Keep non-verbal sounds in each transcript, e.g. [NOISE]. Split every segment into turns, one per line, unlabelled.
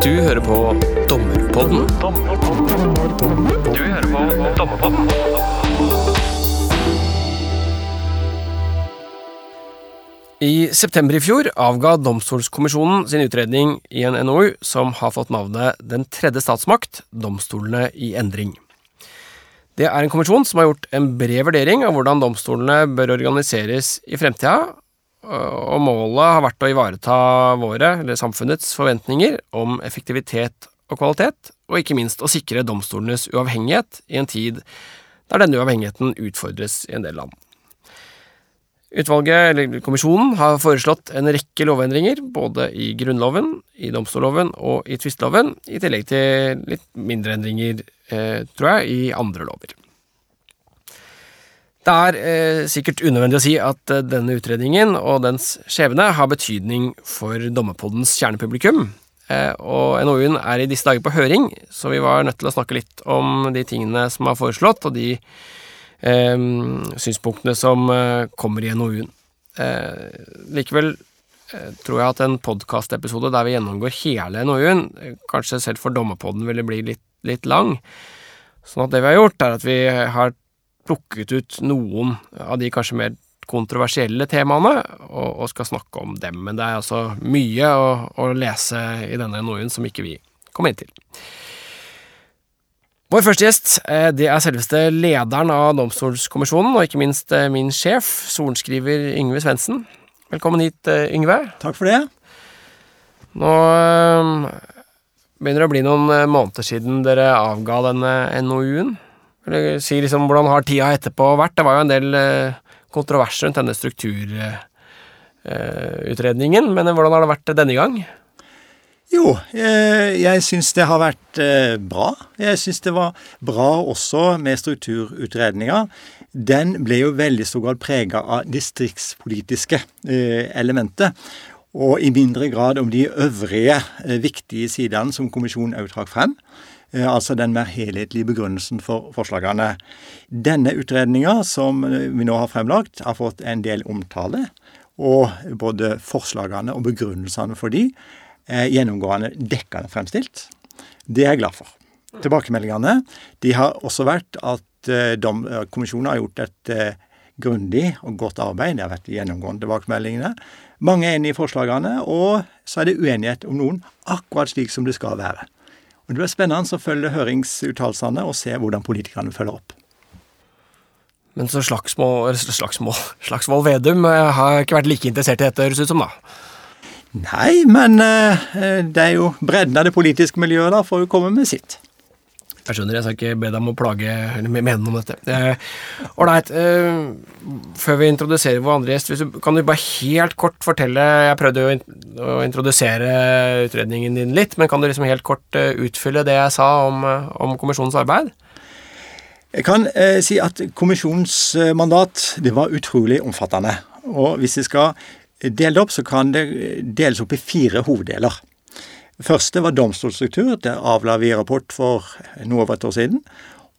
Du hører på Dommerpodden. Du hører på Dommerpodden. I september i fjor avga Domstolskommisjonen sin utredning i en NOU som har fått navnet Den tredje statsmakt domstolene i endring. Det er en kommisjon som har gjort en bred vurdering av hvordan domstolene bør organiseres i fremtida, og målet har vært å ivareta våre, eller samfunnets, forventninger om effektivitet og kvalitet, og ikke minst å sikre domstolenes uavhengighet i en tid der denne uavhengigheten utfordres i en del land. Utvalget, eller kommisjonen, har foreslått en rekke lovendringer, både i Grunnloven, i domstolloven og i tvisteloven, i tillegg til litt mindre endringer, eh, tror jeg, i andre lover. Det er eh, sikkert unødvendig å si at eh, denne utredningen og dens skjebne har betydning for Dommerpoddens kjernepublikum, eh, og NOU-en er i disse dager på høring, så vi var nødt til å snakke litt om de tingene som er foreslått, og de eh, synspunktene som eh, kommer i NOU-en. Eh, likevel tror jeg at en podkastepisode der vi gjennomgår hele NOU-en, kanskje selv for Dommerpodden ville bli litt, litt lang. Sånn at det vi har gjort, er at vi har plukket ut noen av de kanskje mer kontroversielle temaene, og, og skal snakke om dem. Men det er altså mye å, å lese i denne NOU-en som ikke vi kom inn til. Vår første gjest eh, det er selveste lederen av Domstolskommisjonen, og ikke minst eh, min sjef, sorenskriver Yngve Svendsen. Velkommen hit, eh, Yngve.
Takk for det.
Nå begynner det å bli noen måneder siden dere avga denne NOU-en. Eller si liksom hvordan har tida etterpå vært? Det var jo en del kontroverser rundt denne strukturutredningen, men hvordan har det vært denne gang?
Jo, jeg syns det har vært bra. Jeg syns det var bra også med strukturutredninga. Den ble jo veldig stor grad prega av distriktspolitiske elementer. Og i mindre grad om de øvrige viktige sidene som kommisjonen òg trakk frem. Altså den mer helhetlige begrunnelsen for forslagene. Denne utredninga som vi nå har fremlagt, har fått en del omtale. Og både forslagene og begrunnelsene for de gjennomgående dekkende fremstilt. Det er jeg glad for. Tilbakemeldingene de har også vært at kommisjonen har gjort et grundig og godt arbeid. Det har vært gjennomgående tilbakemeldingene. Mange er enig i forslagene, og så er det uenighet om noen, akkurat slik som det skal være. Og Det blir spennende å følge høringsuttalelsene og se hvordan politikerne følger opp.
Men så Slagsmål, slagsmål, [LAUGHS] Slagsvold Vedum har ikke vært like interessert i dette, høres ut som, da?
Nei, men det er jo bredden av det politiske miljøet da, får jo komme med sitt.
Jeg skjønner, jeg skal ikke be deg om å plage eller mene noe om dette. Ålreit, eh, før vi introduserer vår andre gjest, du, kan du bare helt kort fortelle Jeg prøvde jo å introdusere utredningen din litt, men kan du liksom helt kort utfylle det jeg sa om, om kommisjonens arbeid?
Jeg kan eh, si at kommisjonens mandat det var utrolig omfattende. Og hvis jeg skal dele det opp, så kan det deles opp i fire hoveddeler. Det første var domstolstruktur. Der avla vi rapport for noe over et år siden.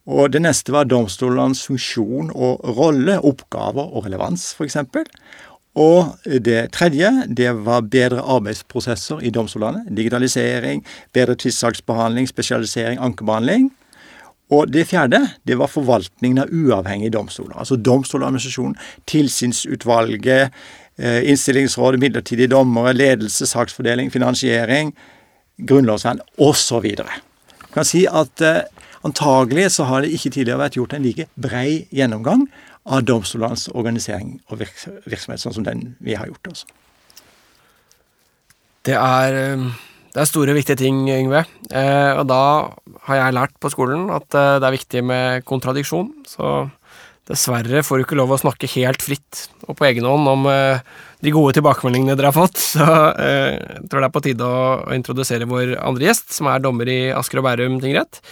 Og det neste var domstolenes funksjon og rolle, oppgaver og relevans, f.eks. Og det tredje, det var bedre arbeidsprosesser i domstolene. Digitalisering, bedre tidssaksbehandling, spesialisering, ankebehandling. Og det fjerde, det var forvaltningen av uavhengige domstoler. Altså Domstoladministrasjonen, tilsynsutvalget, innstillingsrådet, midlertidige dommere, ledelse, saksfordeling, finansiering, grunnlovsvern osv. Jeg kan si at eh, antagelig så har det ikke tidligere vært gjort en like brei gjennomgang av domstolenes organisering og virksomhet, sånn som den vi har gjort. Også.
Det er, det er store, viktige ting, Yngve. Eh, og da har jeg lært på skolen at det er viktig med kontradiksjon. Så dessverre får du ikke lov å snakke helt fritt og på egen hånd om eh, de gode tilbakemeldingene dere har fått. [LAUGHS] Så eh, jeg tror det er på tide å, introdusere vår andre gjest, som er dommer i Asker og Bærum tingrett.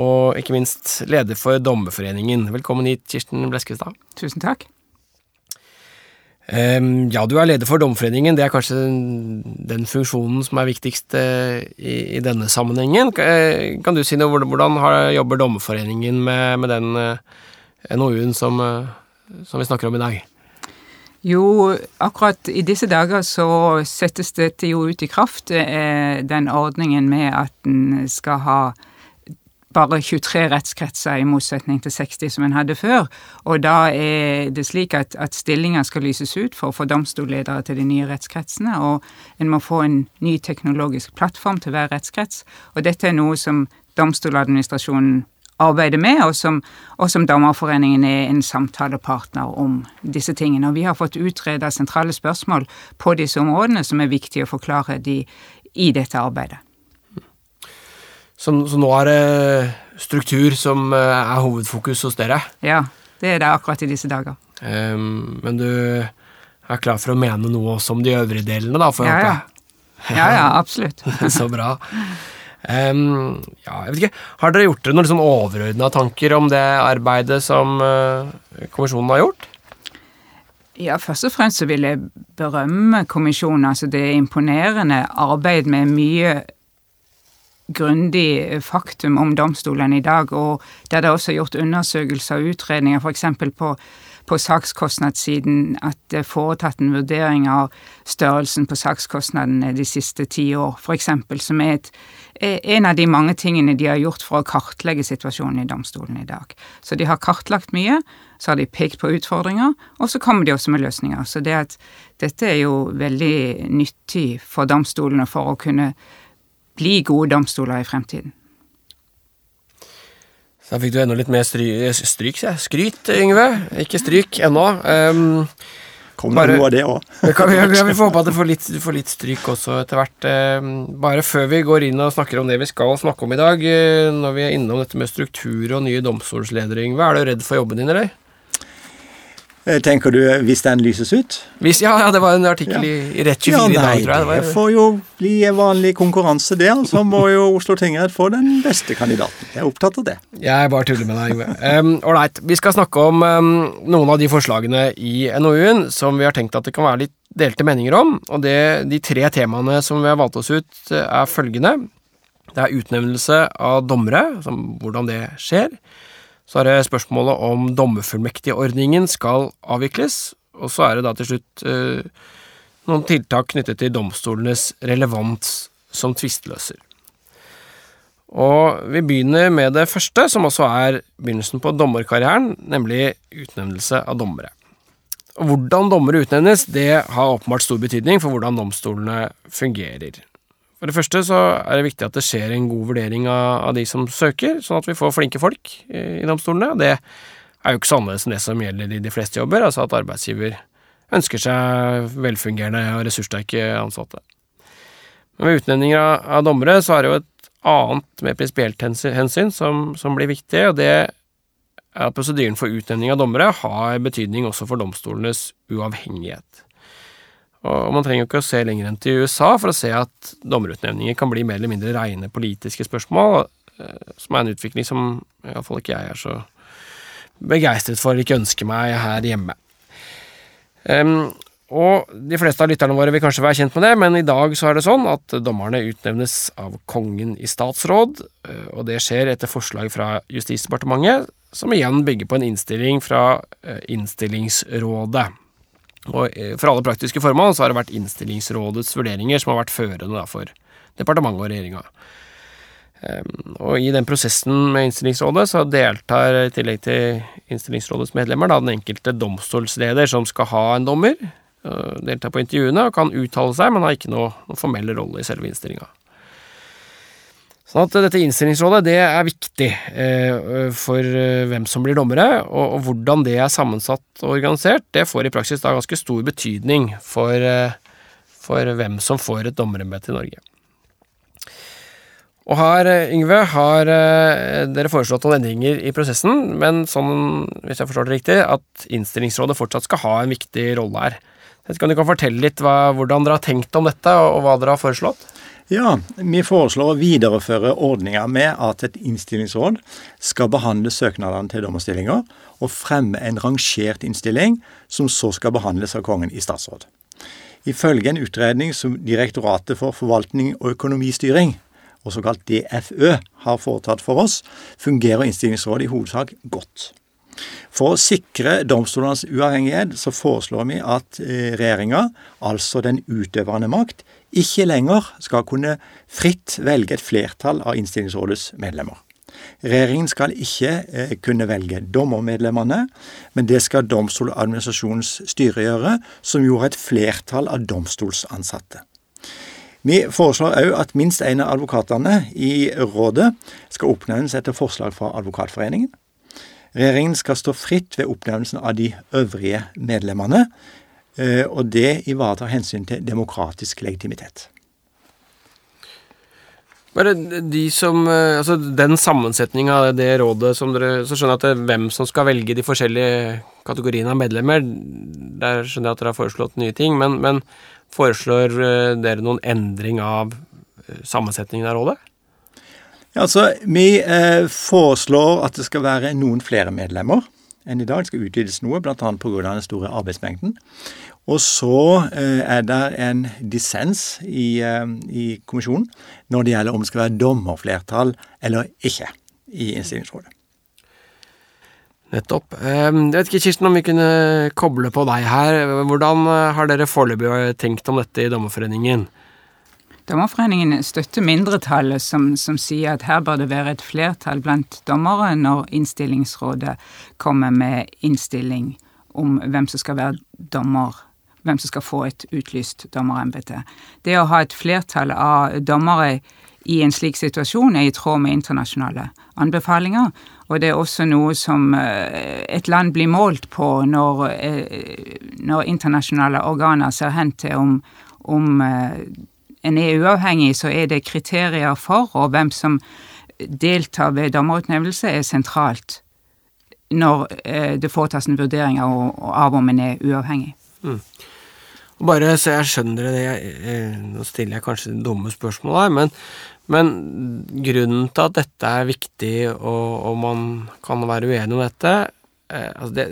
Og ikke minst leder for Dommerforeningen. Velkommen hit, Kirsten Bleskestad.
Tusen takk.
Ja, du er leder for Dommerforeningen. Det er kanskje den funksjonen som er viktigst uh, i, i, denne sammenhengen. Kan du si noe, hvordan har, jobber Dommerforeningen med, med den NOU-en som, som, vi snakker om i dag?
Jo, akkurat i disse dager så settes dette jo ut i kraft, eh, den ordningen med at en skal ha bare 23 rettskretser i motsetning til 60 som en hadde før. Og da er det slik at, at stillinger skal lyses ut for å få domstolledere til de nye rettskretsene, og en må få en ny teknologisk plattform til hver rettskrets. Og dette er noe som Domstoladministrasjonen arbeider med, og som, og som Dommerforeningen er en samtalepartner om disse tingene. Og vi har fått utreda sentrale spørsmål på disse områdene som er viktige å forklare de i dette arbeidet.
Så, så, nå er det struktur som eh, er hovedfokus hos dere?
Ja, det er det akkurat i disse dager.
Um, men du er klar for å mene noe også om de øvrige delene, da?
For ja, ja. ja, ja, [LAUGHS] absolutt.
så bra. Um, ja, jeg vet ikke, Har dere gjort dere noen liksom overordna tanker om det arbeidet som uh, kommisjonen har gjort?
Ja, Først og fremst så vil jeg berømme kommisjonen. altså Det er imponerende arbeid med mye grundig faktum om domstolene i dag, og der det også er gjort undersøkelser og utredninger, f.eks. på på sakskostnadssiden at det er foretatt en vurdering av størrelsen på sakskostnadene de siste ti år, f.eks., som er et, en av de mange tingene de har gjort for å kartlegge situasjonen i domstolen i dag. Så de har kartlagt mye, så har de pekt på utfordringer, og så kommer de også med løsninger. Så det at dette er jo veldig nyttig for domstolene for å kunne bli gode domstoler i fremtiden.
Så da fikk du enda litt mer stry, stryk, ja. skryt, Yngve. Ikke stryk ennå. Um,
Kommer noe av det òg.
vi, vi får håpe at du får litt, litt stryk også etter hvert. Um, bare før vi går inn og snakker om det vi skal snakke om i dag, uh, når vi er innom dette med struktur og nye domstolsledere, Yngve, er du redd for jobben din, eller?
Eh, tenker du hvis den lyses ut?
Hvis, ja, ja, det var en artikkel ja. i, Rett 24 ja, nei, i dag, tror jeg.
Det, det får jo bli vanlig konkurranse det. så må jo Oslo tingrett få den beste kandidaten. Jeg er opptatt av det.
Jeg bare tuller med deg, Yngve. Ålreit. Um, vi skal snakke om um, noen av de forslagene i NOU-en som vi har tenkt at det kan være litt delte meninger om. Og det, de tre temaene som vi har valgt oss ut, er følgende. Det er utnevnelse av dommere, hvordan det skjer. Så er det spørsmålet om dommerfullmektigordningen skal avvikles, og så er det da til slutt eh, noen tiltak knyttet til domstolenes relevans som tvisteløser. Og vi begynner med det første, som også er begynnelsen på dommerkarrieren, nemlig utnevnelse av dommere. Hvordan dommere utnevnes, det har åpenbart stor betydning for hvordan domstolene fungerer. For det første så er det viktig at det skjer en god vurdering av, av de som søker, sånn at vi får flinke folk i, domstolene. Det er jo ikke så annerledes enn det som gjelder i de fleste jobber, altså at arbeidsgiver ønsker seg velfungerende og ressurssterke ansatte. Men ved utnevninger av, av, dommere så er det jo et annet, mer prinsipielt hensyn som, som blir viktig, og det er at prosedyren for utnevning av dommere har betydning også for domstolenes uavhengighet. Og man trenger jo ikke å se lenger enn til USA for å se at dommerutnevninger kan bli mer eller mindre rene politiske spørsmål, eh, som er en utvikling som iallfall ikke jeg er så begeistret for, eller ikke ønsker meg her hjemme. Um, og de fleste av lytterne våre vil kanskje være kjent med det, men i dag så er det sånn at dommerne utnevnes av kongen i statsråd, eh, og det skjer etter forslag fra Justisdepartementet, som igjen bygger på en innstilling fra eh, Innstillingsrådet. Og eh, for alle praktiske formål så har det vært innstillingsrådets vurderinger som har vært førende for departementet og regjeringa. Um, og i den prosessen med innstillingsrådet så deltar i tillegg til innstillingsrådets medlemmer da, den enkelte domstolsleder som skal ha en dommer. Uh, deltar på intervjuene og kan uttale seg, men har ikke noe, noe formell rolle i selve innstillinga. Sånn at dette innstillingsrådet det er viktig eh, for eh, hvem som blir dommere, og, hvordan det er sammensatt og organisert, det får i praksis da ganske stor betydning for, eh, for hvem som får et dommerembete i Norge. Og her, Yngve, har dere foreslått noen endringer i prosessen, men sånn, hvis jeg forstår det riktig, at innstillingsrådet fortsatt skal ha en viktig rolle her. Kan du kan fortelle litt hva, hvordan dere har tenkt om dette, og hva dere har foreslått?
Ja, vi foreslår å videreføre ordninga med at et innstillingsråd skal behandle søknadene til dommerstillinger og fremme en rangert innstilling, som så skal behandles av Kongen i statsråd. Ifølge en utredning som Direktoratet for forvaltning og økonomistyring, og såkalt DFØ, har foretatt for oss, fungerer innstillingsrådet i hovedsak godt. For å sikre domstolenes uavhengighet så foreslår vi at eh, regjeringa, altså den utøvende makt, ikke lenger skal kunne fritt velge et flertall av innstillingsrådets medlemmer. Regjeringen skal ikke eh, kunne velge dommermedlemmene, men det skal Domstoladministrasjonens styre gjøre, som gjorde et flertall av domstolsansatte. Vi foreslår òg at minst en av advokatene i rådet skal oppnevnes etter forslag fra Advokatforeningen. Regjeringen skal stå fritt ved oppnevnelsen av de øvrige medlemmene, og det ivaretar hensyn til demokratisk legitimitet.
Bare de som, eh, altså Den sammensetninga av det rådet som dere Så skjønner jeg at det hvem som skal velge de forskjellige kategoriene av medlemmer. Der skjønner jeg at dere har foreslått nye ting, men, men foreslår eh, dere noen endring av sammensetningen av rådet?
Ja, altså, Vi eh, foreslår at det skal være noen flere medlemmer enn i dag. Det skal utvides noe, bl.a. pga. den store arbeidsmengden. Og så eh, er det en dissens i, eh, i, kommisjonen når det gjelder om det skal være dommerflertall eller ikke i innstillingsrådet.
Nettopp. Ehm, jeg vet ikke, Kirsten, om vi kunne koble på deg her. Hvordan eh, har dere foreløpig tenkt om dette i Dommerforeningen?
Dommerforeningen støtter mindretallet som, som, sier at her bør det være et flertall blant dommere når innstillingsrådet kommer med innstilling om hvem som skal være dommer, hvem som skal få et utlyst dommerembete. Det å ha et flertall av dommere i en slik situasjon er i tråd med internasjonale anbefalinger, og det er også noe som eh, et land blir målt på når, eh, når internasjonale organer ser hen til om, om eh, en er uavhengig, så er det kriterier for, og hvem som deltar ved dommerutnevnelse, er sentralt når eh, det foretas en vurdering av, om en er uavhengig. Mm.
Bare så jeg skjønner det, jeg, nå stiller jeg kanskje dumme spørsmål her, men, men, grunnen til at dette er viktig, og, og man kan være uenig om dette, Eh, altså det,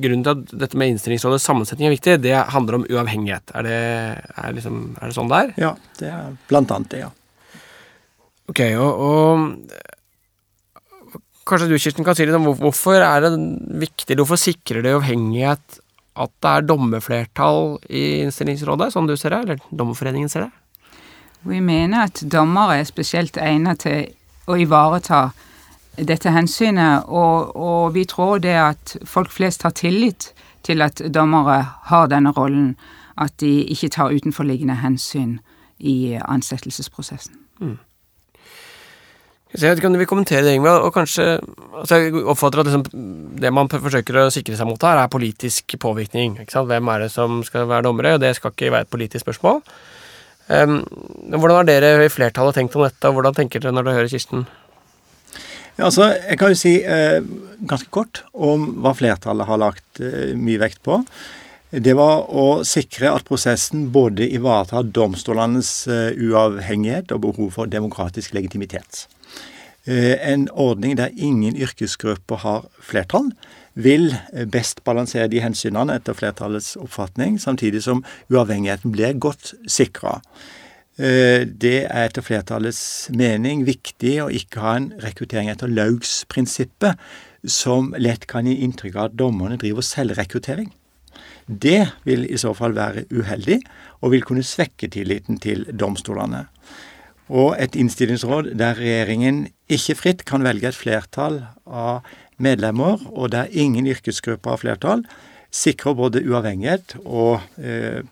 grunnen til at dette med innstillingsrådets sammensetning er viktig, det handler om uavhengighet. Er det, er liksom, er det sånn det er?
Ja, det er blant annet det, ja.
Ok, og, og Kanskje du, Kirsten, kan si litt om hvorfor er det viktig, hvorfor sikrer det uavhengighet at det er dommerflertall i innstillingsrådet, sånn du ser det, eller Dommerforeningen ser det?
Vi mener at dommere er spesielt egnet til å ivareta dette hensynet, og, og, vi tror det at folk flest har tillit til at dommere har denne rollen, at de ikke tar utenforliggende hensyn i ansettelsesprosessen. Mm.
Så jeg vet ikke om du vil kommentere det, Ingvild. Og kanskje altså Jeg oppfatter at liksom, det man forsøker å sikre seg mot her, er politisk påvirkning. Hvem er det som skal være dommere? Og det skal ikke være et politisk spørsmål. Um, hvordan har dere i flertallet tenkt om dette, og hvordan tenker dere når dere hører Kirsten?
Ja, altså, Jeg kan jo si eh, ganske kort om hva flertallet har lagt eh, mye vekt på. Det var å sikre at prosessen både ivaretar domstolenes eh, uavhengighet og behov for demokratisk legitimitet. Eh, en ordning der ingen yrkesgrupper har flertall, vil eh, best balansere de hensynene etter flertallets oppfatning, samtidig som uavhengigheten blir godt sikra. Eh, det er etter flertallets mening viktig å ikke ha en rekruttering etter Laugs-prinsippet, som lett kan gi inntrykk av at dommerne driver selvrekruttering. Det vil i så fall være uheldig, og vil kunne svekke tilliten til domstolene. Og et innstillingsråd der regjeringen ikke fritt kan velge et flertall av medlemmer, og der ingen yrkesgrupper har flertall, sikrer både uavhengighet og eh,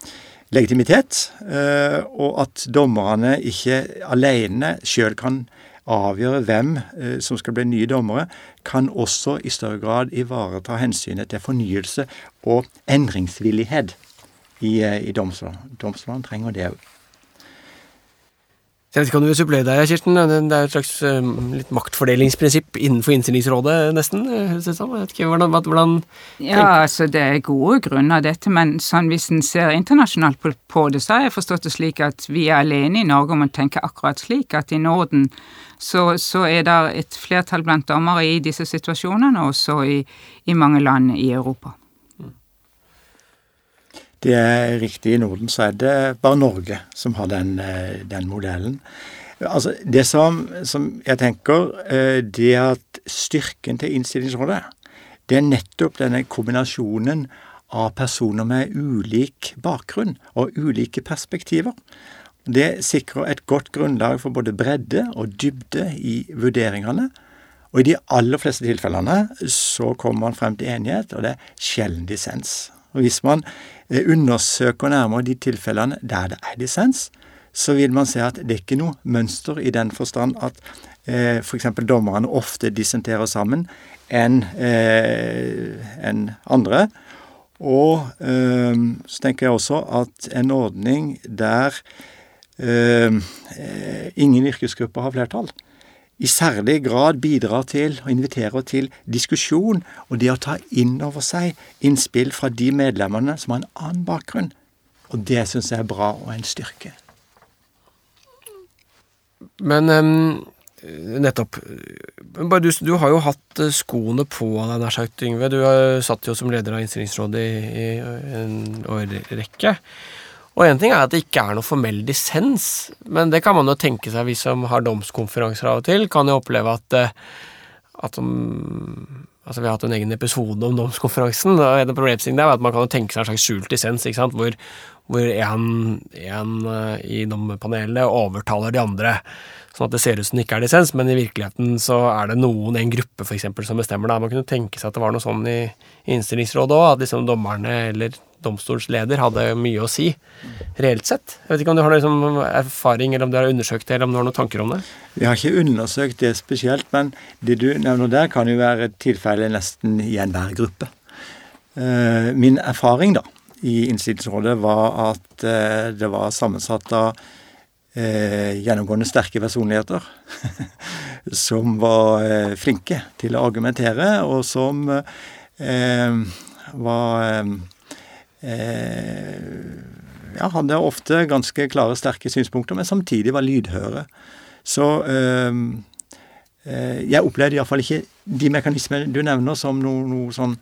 legitimitet, eh, og at dommerne ikke alene sjøl kan avgjøre hvem eh, som skal bli nye dommere, kan også i større grad ivareta hensynet til fornyelse og endringsvillighet i, eh, i domstolene. Domstolene trenger det òg.
Jeg vet ikke om du vil supplere deg, Kirsten. Det er et slags uh, litt maktfordelingsprinsipp innenfor innstillingsrådet, nesten. Jeg vet ikke, hvordan, hvordan
Ja, altså det er gode grunner dette, men sånn hvis en ser internasjonalt på, det, så har jeg forstått det slik at vi er alene i Norge om å tenke akkurat slik, at i Norden så, så er det et flertall blant dommere i disse situasjonene, og så i, i mange land i Europa.
Det er riktig. I Norden så er det bare Norge som har den, eh, den modellen. Altså, Det som, som, jeg tenker, eh, det at styrken til innstillingsrådet det er nettopp denne kombinasjonen av personer med ulik bakgrunn og ulike perspektiver. Det sikrer et godt grunnlag for både bredde og dybde i vurderingene. Og i de aller fleste tilfellene så kommer man frem til enighet, og det er sjelden dissens. Og hvis man undersøker nærmere de tilfellene der det er dissens, så vil man se at det er ikke noe mønster i den forstand at eh, f.eks. dommerne ofte dissenterer sammen enn eh, en andre. Og eh, så tenker jeg også at en ordning der eh, ingen yrkesgrupper har flertall, i særlig grad bidrar til og inviterer til diskusjon og det å ta inn over seg innspill fra de medlemmene som har en annen bakgrunn. Og det syns jeg er bra og en styrke.
Men um, nettopp du, du, har jo hatt eh, skoene på deg, nær sagt, Yngve. Du satt jo som leder av Innstillingsrådet i, i en årrekke. Og én ting er at det ikke er noe formell dissens, men det kan man jo tenke seg, vi som har domskonferanser av og til, kan jo oppleve at, eh, at om, Altså, Vi har hatt en egen episode om domskonferansen. og en problemstillingen der er at Man kan jo tenke seg en slags skjult dissens, ikke sant? hvor, hvor en, en eh, i dommerpanelet overtaler de andre. Sånn at det ser ut som det ikke er dissens, men i virkeligheten så er det noen, en gruppe f.eks., som bestemmer det. Man kunne tenke seg at det var noe sånn i, i innstillingsrådet òg, at liksom dommerne eller domstolsleder hadde mye å si, reelt sett. Jeg vet ikke om du har liksom erfaring, eller om du har undersøkt det, eller om du har noen tanker om det?
Vi har ikke undersøkt det spesielt, men det du nevner der, kan jo være et nesten i enhver gruppe. Eh, min erfaring da, i Innsynsrådet var at eh, det var sammensatt av eh, gjennomgående sterke personligheter [LAUGHS] som var flinke til å argumentere, og som var ja, hadde ofte ganske klare, sterke synspunkter, men samtidig var lydhøre. Så eh, eh, jeg opplevde iallfall ikke de mekanismene du nevner, som noe, noe sånn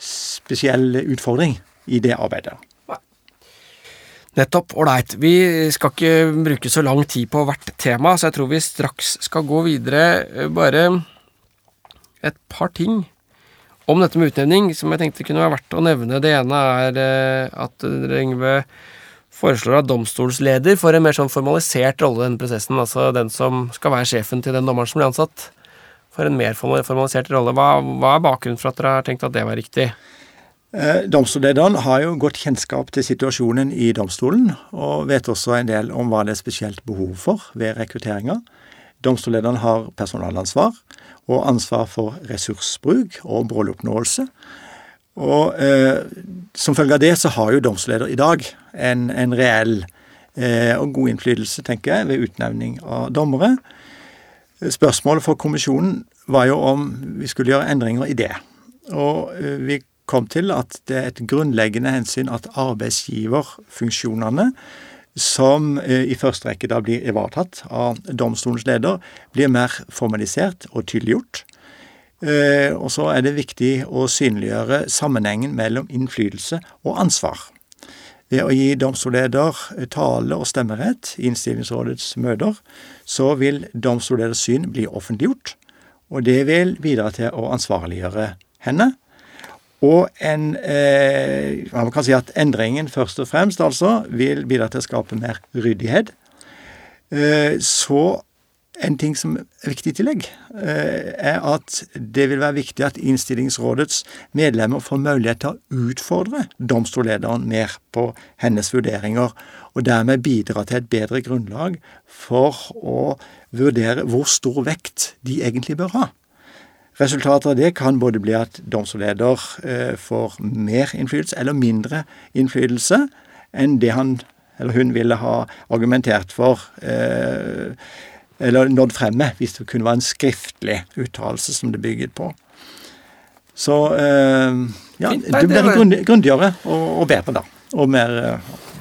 spesiell utfordring i det arbeidet.
Nettopp. Ålreit. Vi skal ikke bruke så lang tid på hvert tema, så jeg tror vi straks skal gå videre. Bare et par ting om dette med utnevning, som jeg tenkte kunne være verdt å nevne. Det ene er eh, at Yngve foreslår at domstolsleder får en mer sånn formalisert rolle i denne prosessen. Altså den som skal være sjefen til den dommeren som blir ansatt. Får en mer formalisert rolle. Hva, hva, er bakgrunnen for at dere har tenkt at det var riktig?
Eh, domstollederen har jo godt kjennskap til situasjonen i domstolen, og vet også en del om hva det er spesielt behov for ved rekrutteringa. Domstollederen har personalansvar og ansvar for ressursbruk og måloppnåelse. Og eh, Som følge av det så har jo domsleder i dag en, en reell eh, og god innflytelse, tenker jeg, ved utnevning av dommere. Spørsmålet for kommisjonen var jo om vi skulle gjøre endringer i det. Og eh, vi kom til at det er et grunnleggende hensyn at arbeidsgiverfunksjonene som eh, i første rekke da blir ivaretatt av domstolens leder, blir mer formalisert og tydeliggjort. Eh, og så er det viktig å synliggjøre sammenhengen mellom innflytelse og ansvar. Ved å gi domstolleder tale- og stemmerett i innstillingsrådets møter, så vil domstolleders syn bli offentliggjort, og det vil bidra til å ansvarliggjøre henne og en eh, Man kan si at endringen først og fremst altså vil bidra til å skape mer ryddighet. Eh, så en ting som er viktig i tillegg, eh, er at det vil være viktig at innstillingsrådets medlemmer får mulighet til å utfordre domstollederen mer på hennes vurderinger, og dermed bidra til et bedre grunnlag for å vurdere hvor stor vekt de egentlig bør ha. Resultatet av det kan både bli at domsleder eh, får mer innflytelse eller mindre innflytelse enn det han eller hun ville ha argumentert for eh, eller nådd fremme hvis det kunne være en skriftlig uttalelse som det bygget på. Så eh, ja, det blir grundigere og, og bedre, da. Og mer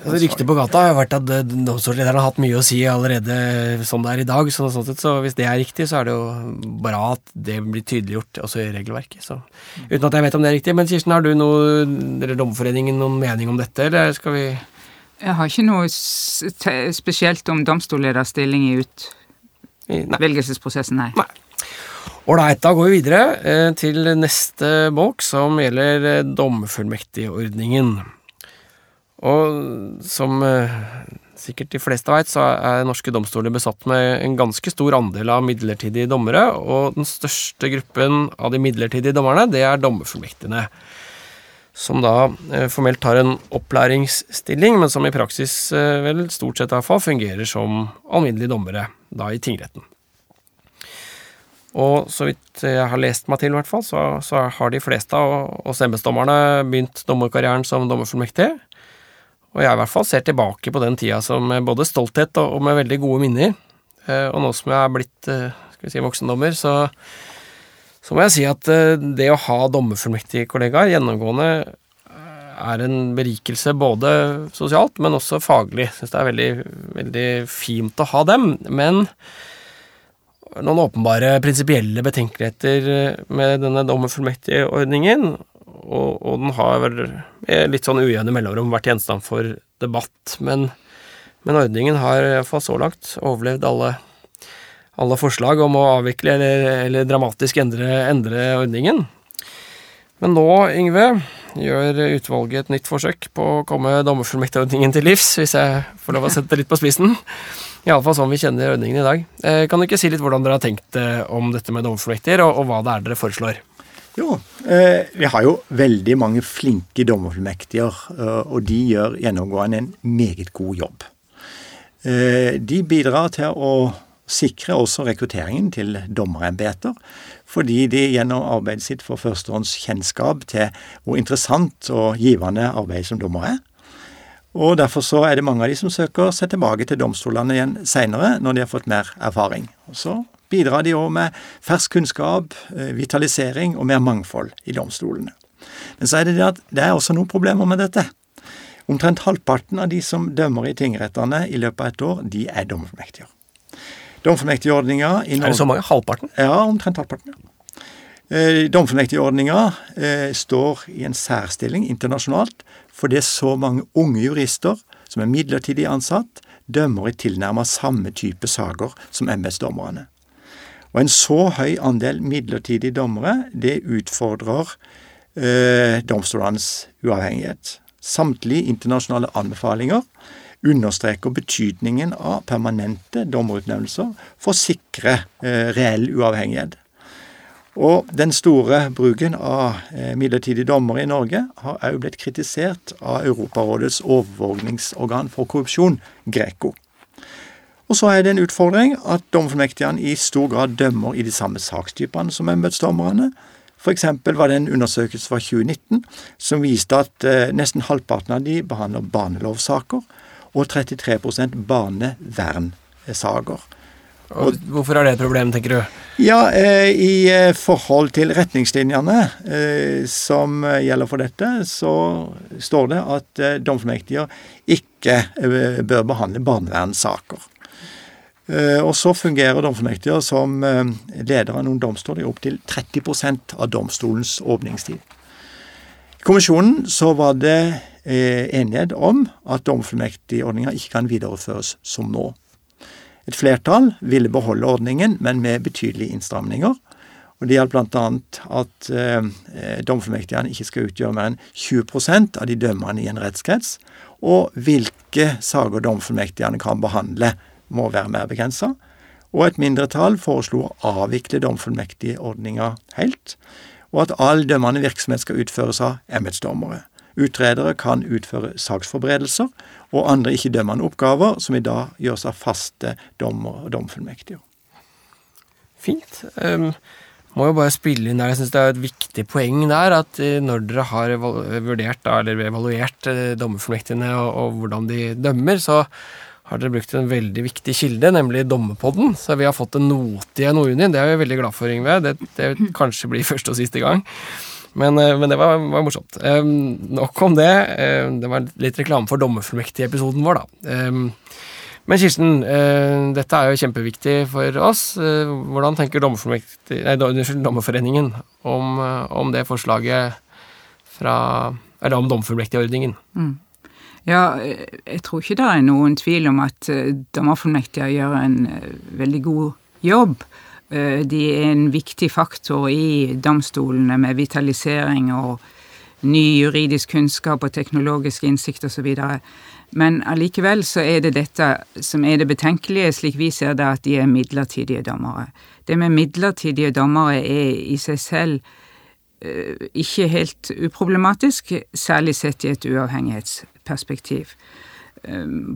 Altså, Ryktet på gata har vært at eh, domstollederen har hatt mye å si allerede som det er i dag. Så, sånn sett, så hvis det er riktig, så er det jo bra at det blir tydeliggjort også i regelverket. Så, uten at jeg vet om det er riktig. Men Kirsten, har du noe, eller Dommerforeningen noen mening om dette, eller skal vi
Jeg har ikke noe spesielt om domstollederstilling i utvelgelsesprosessen, nei.
nei. Ålreit, da går vi videre eh, til neste bolk, som gjelder eh, dommerfullmektigordningen. Og som eh, sikkert de fleste veit, så er norske domstoler besatt med en ganske stor andel av midlertidige dommere, og den største gruppen av de midlertidige dommerne, det er dommerfullmektigene. Som da eh, formelt har en opplæringsstilling, men som i praksis eh, vel stort sett i hvert fall fungerer som alminnelige dommere, da i tingretten. Og så vidt jeg har lest meg til, hvert fall, så, så har de fleste av oss embetsdommerne begynt dommerkarrieren som dommerfullmektig. Og jeg i hvert fall ser tilbake på den tida som både stolthet og, med veldig gode minner. Eh, og nå som jeg er blitt eh, skal vi si, voksendommer, så, så må jeg si at eh, det å ha dommerfullmektige kollegaer gjennomgående er en berikelse både sosialt, men også faglig. Syns det er veldig, veldig fint å ha dem. Men noen åpenbare prinsipielle betenkeligheter med denne dommerfullmektigordningen. Og, og den har vel litt sånn ujevne mellomrom vært gjenstand for debatt. Men, men ordningen har iallfall så langt overlevd alle, alle, forslag om å avvikle eller, eller dramatisk endre, endre ordningen. Men nå, Yngve, gjør utvalget et nytt forsøk på å komme dommerfullmektigordningen til livs, hvis jeg får lov å sette det litt på spissen. Iallfall sånn vi kjenner ordningen i dag. Eh, kan du ikke si litt hvordan dere har tenkt eh, om dette med dommerfullmektiger, og, og, hva det er dere foreslår?
Jo, eh, vi har jo veldig mange flinke dommerfullmektiger, eh, og de gjør gjennomgående en meget god jobb. Eh, de bidrar til å sikre også rekrutteringen til dommerembeter, fordi de gjennom arbeidet sitt får førstehånds kjennskap til hvor interessant og givende arbeid som dommer er. Og Derfor så er det mange av de som søker seg tilbake til domstolene igjen seinere, når de har fått mer erfaring. Og Så bidrar de òg med fersk kunnskap, eh, vitalisering og mer mangfold i domstolene. Men så er det det at det er også noen problemer med dette. Omtrent halvparten av de som dømmer i tingrettene i løpet av et år, de er dommerfullmektiger. Dommerfullmektigordninga
Er det så mange? Halvparten?
Ja, omtrent halvparten. ja. Dommerfullmektigordninga eh, står i en særstilling internasjonalt for det er så mange unge jurister som er midlertidig ansatt, dømmer i tilnærmet samme type saker som embetsdommerne. Og en så høy andel midlertidige dommere, det utfordrer eh, domstolenes uavhengighet. Samtlige internasjonale anbefalinger understreker betydningen av permanente dommerutnevnelser for å sikre eh, reell uavhengighet. Og den store bruken av eh, midlertidige dommere i Norge har òg blitt kritisert av Europarådets overvåkningsorgan for korrupsjon, Greco. Og så er det en utfordring at dommerfullmektigene i stor grad dømmer i de samme sakstypene som embetsdommerne. F.eks. var det en undersøkelse fra 2019 som viste at eh, nesten halvparten av de behandler barnelovsaker, og 33% barnevernsaker.
Og hvorfor er det et problem, tenker du?
Ja, eh, I eh, forhold til retningslinjene eh, som gjelder for dette, så står det at eh, dommerfullmektiger ikke eh, bør behandle barnevernssaker. Eh, og så fungerer dommerfullmektiger som leder av noen domstoler i opptil 30% av domstolens åpningstid. I kommisjonen så var det enighet om at dommerfullmektigordninga ikke kan videreføres som nå. Et flertall ville beholde ordningen, men med betydelige innstramninger. Og Det gjaldt bl.a. at eh, dommerfullmektigene ikke skal utgjøre mer enn 20% av de dømmende i en rettskrets. Og hvilke saker domfullmektigene kan behandle, må være mer begrensa. Og et mindretall foreslo å avvikle domfullmektigordninga helt, og at all dømmende virksomhet skal utføres av embetsdommere. Utredere kan utføre saksforberedelser og andre ikke-dømmende oppgaver, som i dag gjøres av faste dommere og domfullmektige.
Fint. Um, må jo bare spille inn der, jeg syns det er et viktig poeng der, at eh, når dere har vurdert eller evaluert eh, dommerfullmektigene og, og hvordan de dømmer, så har dere brukt en veldig viktig kilde, nemlig Dommerpodden. Så vi har fått en note i NOU-en din. Det er vi veldig glad for, Yngve. Det, det kanskje blir [LAUGHS] første og siste gang. Men, eh, men det var, var morsomt. Um, nok om det. Um, det var litt reklame for dommerfullmektig-episoden vår, da. Um, men Kirsten, uh, dette er jo kjempeviktig for oss. Uh, hvordan tenker nei, Dommerforeningen om, om, det forslaget fra Eller om dommerfullmektigordningen? Mm.
Ja, jeg tror ikke det er noen tvil om at dommerfullmektiger gjør en veldig god jobb. De er en viktig faktor i domstolene med vitalisering og ny juridisk kunnskap og teknologisk innsikt osv. Men allikevel så er det dette som er det betenkelige, slik vi ser det, at de er midlertidige dommere. Det med midlertidige dommere er i seg selv ikke helt uproblematisk, særlig sett i et uavhengighetsperspektiv.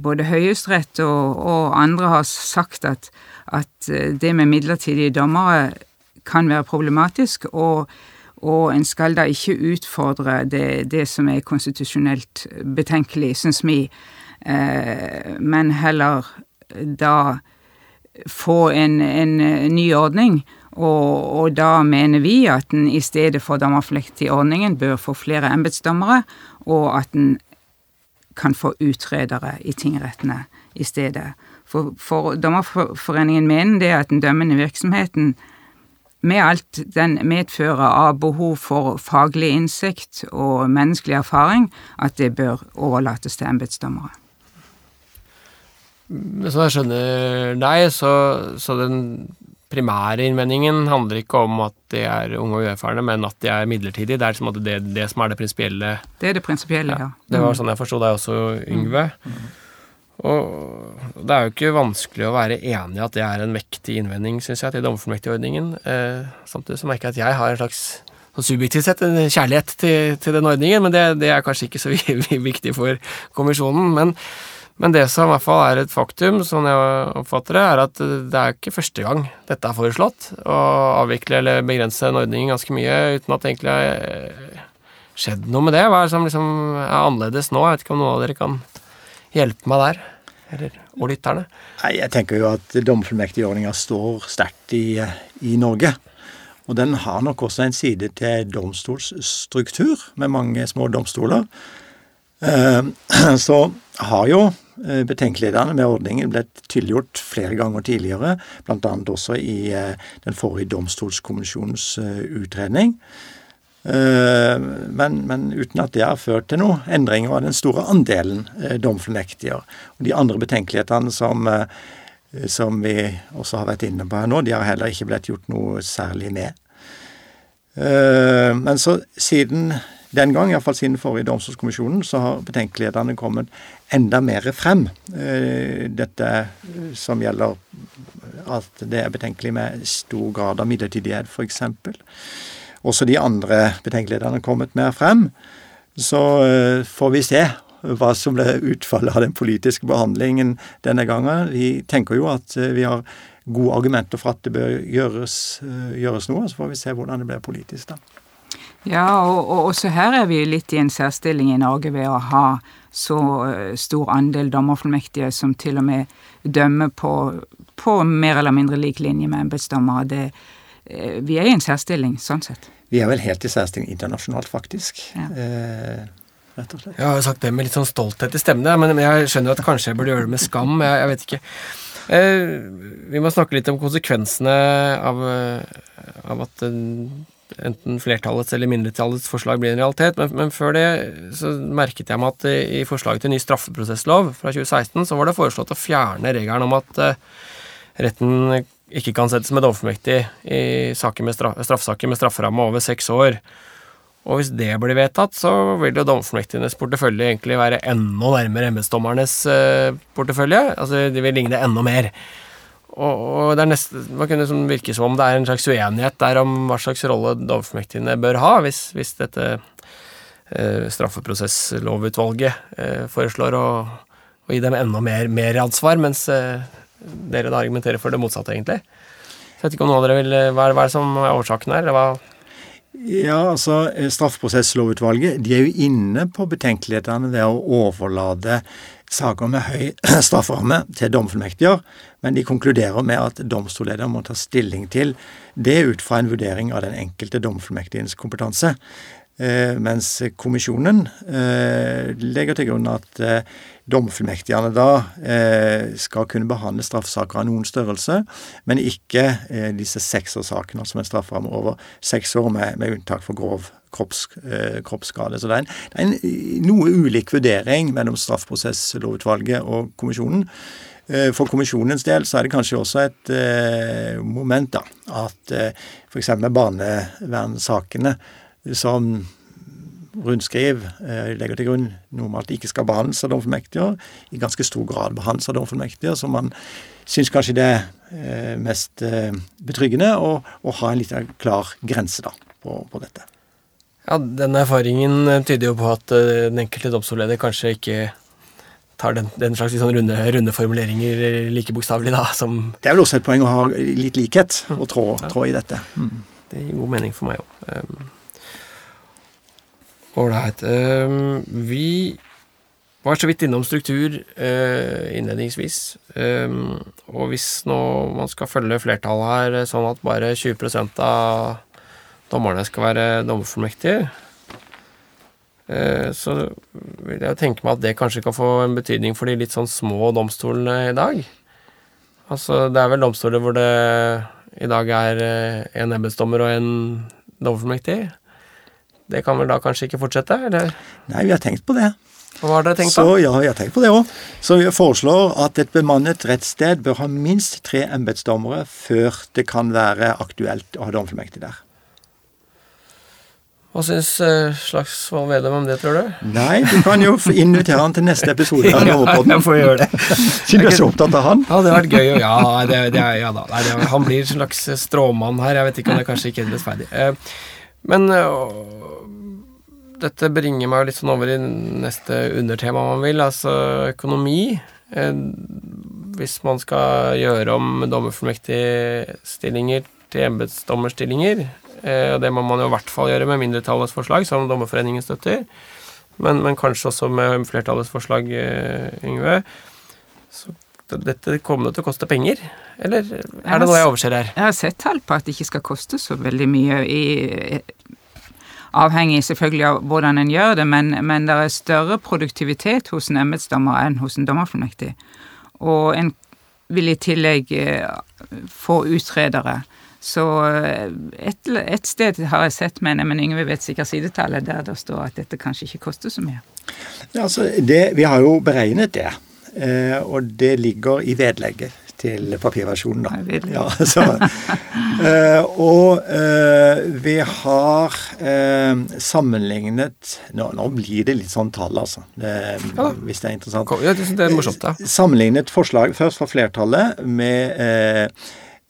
Både Høyesterett og, og, andre har sagt at, at, det med midlertidige dommere kan være problematisk, og, og en skal da ikke utfordre det, det som er konstitusjonelt betenkelig, syns vi, men heller da få en, en ny ordning og, og, da mener vi at en i stedet for dommerflekt i ordningen bør få flere embetsdommere, og at en kan få utredere i tingrettene i stedet. For, for Dommerforeningen mener det at den dømmende virksomheten, med alt den medfører av behov for faglig innsikt og menneskelig erfaring, at det bør overlates til embetsdommere.
Som jeg skjønner deg, så, så den primære innvendingen handler ikke om at de er unge og uerfarne, men at de er midlertidige. Det er liksom det, det, som er det prinsipielle.
Det er det prinsipielle, ja.
ja. Det var mm. sånn jeg forsto deg også, Yngve. Mm. Og det er jo ikke vanskelig å være enig i at det er en vektig innvending, syns jeg, til dommerfullmektigordningen. Eh, samtidig så merker jeg at jeg har en slags sånn subjektivt sett en kjærlighet til, til den ordningen, men det, det, er kanskje ikke så [LAUGHS] viktig for kommisjonen. men men det som i hvert fall er et faktum, sånn jeg oppfatter det, er at det er ikke første gang dette er foreslått, å avvikle eller begrense en ordning ganske mye uten at det egentlig har skjedd noe med det. Hva er det som liksom er annerledes nå? Jeg vet ikke om noen av dere kan hjelpe meg der? Eller, og lytterne?
Nei, Jeg tenker jo at domfullmektigordninga står sterkt i, i Norge. Og den har nok også en side til domstolsstruktur, med mange små domstoler. Eh, [CLEARS THROAT] så har jo Eh, betenkelighetene med ordningen ble tydeliggjort flere ganger tidligere, bl.a. også i eh, den forrige domstolskommisjonens eh, utredning. Men, men, uten at det har ført til noen endringer av den store andelen domfornektiger. De andre betenkelighetene som, som vi også har vært inne på her nå, de har heller ikke blitt gjort noe særlig med. Men så siden den gang, iallfall siden forrige domstolskommisjonen, så har betenkelighetene kommet enda mer frem. Eh, dette som gjelder at det er betenkelig med stor grad av midlertidighet, f.eks. Også de andre betenkelighetene har kommet mer frem. Så eh, får vi se hva som ble utfallet av den politiske behandlingen denne gangen. Vi tenker jo at eh, vi har gode argumenter for at det bør gjøres, gjøres noe. Så får vi se hvordan det blir politisk, da.
Ja, og, og, også her er vi litt i en særstilling i Norge ved å ha så eh, stor andel dommerfullmektige som til og med dømmer på, på mer eller mindre lik linje med embetsdommere. Det, vi er i en særstilling, sånn sett.
Vi er vel helt i særstilling internasjonalt, faktisk. Ja. Eh,
rett og slett. Jeg har sagt det med litt sånn stolthet i stemmen, men jeg skjønner at kanskje jeg burde gjøre det med skam. Jeg, jeg vet ikke. Eh, vi må snakke litt om konsekvensene av, av at enten flertallets eller mindretallets forslag blir en realitet. Men, men, før det så merket jeg meg at i forslaget til ny straffeprosesslov fra 2016 så var det foreslått å fjerne regelen om at uh, retten ikke kan settes med dommerfullmektig i med straff, straffesaker med strafferamme over seks år. Og hvis det blir vedtatt, så vil jo dommerfullmektigenes portefølje egentlig være enda nærmere embetsdommernes uh, portefølje. Altså de vil ligne enda mer. Og, og nesten, Man kunne liksom virke som om det er en slags uenighet der om hva slags rolle dommerfullmektigene bør ha, hvis, hvis dette eh, straffeprosesslovutvalget eh, foreslår å, å, gi dem enda mer, mer ansvar, mens eh, dere da argumenterer for det motsatte, egentlig. Så jeg vet ikke om noen av dere vil Hva er, hva er det som er årsaken her? hva
ja, altså Straffeprosesslovutvalget de er jo inne på betenkelighetene ved å overlate saker med høy [CLEARS THROAT] strafferamme til domfullmektiger, men de konkluderer med at domstolleder må ta stilling til det ut fra en vurdering av den enkelte domfullmektigens kompetanse. Eh, mens kommisjonen eh, legger til grunn at eh, domfullmektigene da eh, skal kunne behandle straffesaker av noen størrelse, men ikke eh, disse seksårssakene som en strafferamme over seks år, med, med unntak for grov kropps, eh, kroppsskade. Så det er, en, det er en noe ulik vurdering mellom straffeprosesslovutvalget og kommisjonen. Eh, for kommisjonens del så er det kanskje også et eh, moment da, at eh, f.eks. barnevernssakene som rundskriv eh, legger til grunn normalt ikke skal behandles av domfullmektiger, i ganske stor grad behandles av domfullmektiger, så man syns kanskje det er eh, mest eh, betryggende å, å, ha en litt klar grense da, på, på dette.
Ja, Den erfaringen tyder jo på at den enkelte domstolleder kanskje ikke tar den, den slags sånn runde, runde, formuleringer like bokstavelig, da, som
Det er vel også et poeng å ha litt likhet og trå, trå i dette. Mm.
Det gir god mening for meg òg. Ålreit. Um, vi var så vidt innom struktur uh, innledningsvis. Um, og hvis nå man skal følge flertallet her, sånn at bare 20 av dommerne skal være dommerfullmektige, Eh, så vil jeg tenke meg at det kanskje kan få en betydning for de litt sånn små domstolene i dag. Altså, det er vel domstoler hvor det i dag er eh, en embetsdommer og en dommerfullmektig. Det kan vel da kanskje ikke fortsette, eller?
Nei, vi har tenkt på det.
Hva har dere tenkt
så, da? Ja, vi har tenkt på det òg. Så vi foreslår at et bemannet rettssted bør ha minst tre embetsdommere før det kan være aktuelt å ha dommerfullmektig der.
Hva syns uh, Slagsvold Vedum om det, tror du?
Nei, du kan jo invitere han til neste episode av
Lovpodden. [LAUGHS] ja, jeg får gjøre det.
Siden du er så opptatt av han.
Ja, det har vært gøy. Ja, det, det, ja da. Nei, det, han blir en slags stråmann her. Jeg vet ikke om det kanskje ikke er rettferdig. Uh, men dette bringer meg jo litt sånn over i neste undertema, om man vil, altså økonomi. hvis man skal gjøre om dommerformektige stillinger til embetsdommerstillinger, Eh, og det må man jo i hvert fall gjøre med mindretallets forslag, som Dommerforeningen støtter. Men, men, kanskje også med flertallets forslag, eh, Yngve. Så dette kommer til å koste penger, eller er det noe jeg overser her?
Jeg har sett tall på at det ikke skal koste så veldig mye, i, avhengig selvfølgelig av hvordan en gjør det, men, men det er større produktivitet hos en embetsdommer enn hos en dommerfullmektig. Og en vil i tillegg eh, få utredere så eh, et, et, sted har jeg sett, men, men Yngve vet sikkert sidetallet, der det står at dette kanskje ikke koster så mye.
Ja, altså, det, vi har jo beregnet det, eh, og det ligger i vedlegget til papirversjonen, da. Ja, [LAUGHS] så, eh, og eh, vi har eh, sammenlignet nå, nå, blir det litt sånn tall, altså. Det, ja. Hvis det er interessant.
Ja, det er morsomt, da.
Sammenlignet forslag først fra flertallet med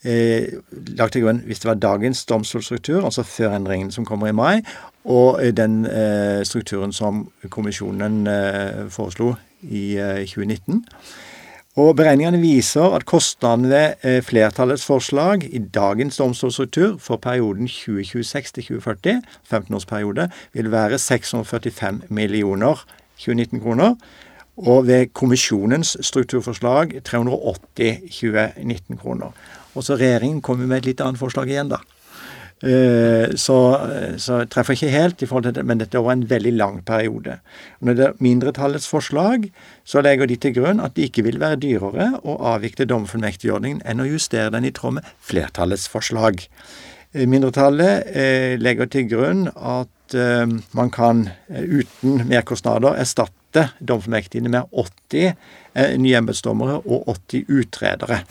eh, eh, lagt til grunn hvis det var dagens domstolstruktur, altså før endringen som kommer i mai, og den eh, strukturen som kommisjonen eh, foreslo i 2019. Eh, og Beregningene viser at kostnadene ved eh, flertallets forslag i dagens domstolstruktur for perioden 2026 til 2040, 15-årsperiode, vil være 645 millioner 2019 kroner. Og ved kommisjonens strukturforslag 380 2019 kroner. Og så regjeringen kommer med et litt annet forslag igjen, da. Eh, så, så jeg treffer ikke helt, i forhold til det, men dette er over en veldig lang periode. Når det er mindretallets forslag, så legger de til grunn at det ikke vil være dyrere å avvikle domfullmektigordningen enn å justere den i tråd med flertallets forslag. Eh, mindretallet eh, legger til grunn at man kan uten merkostnader erstatte domfullmektigene med 80 nye embetsdommere og 80 utredere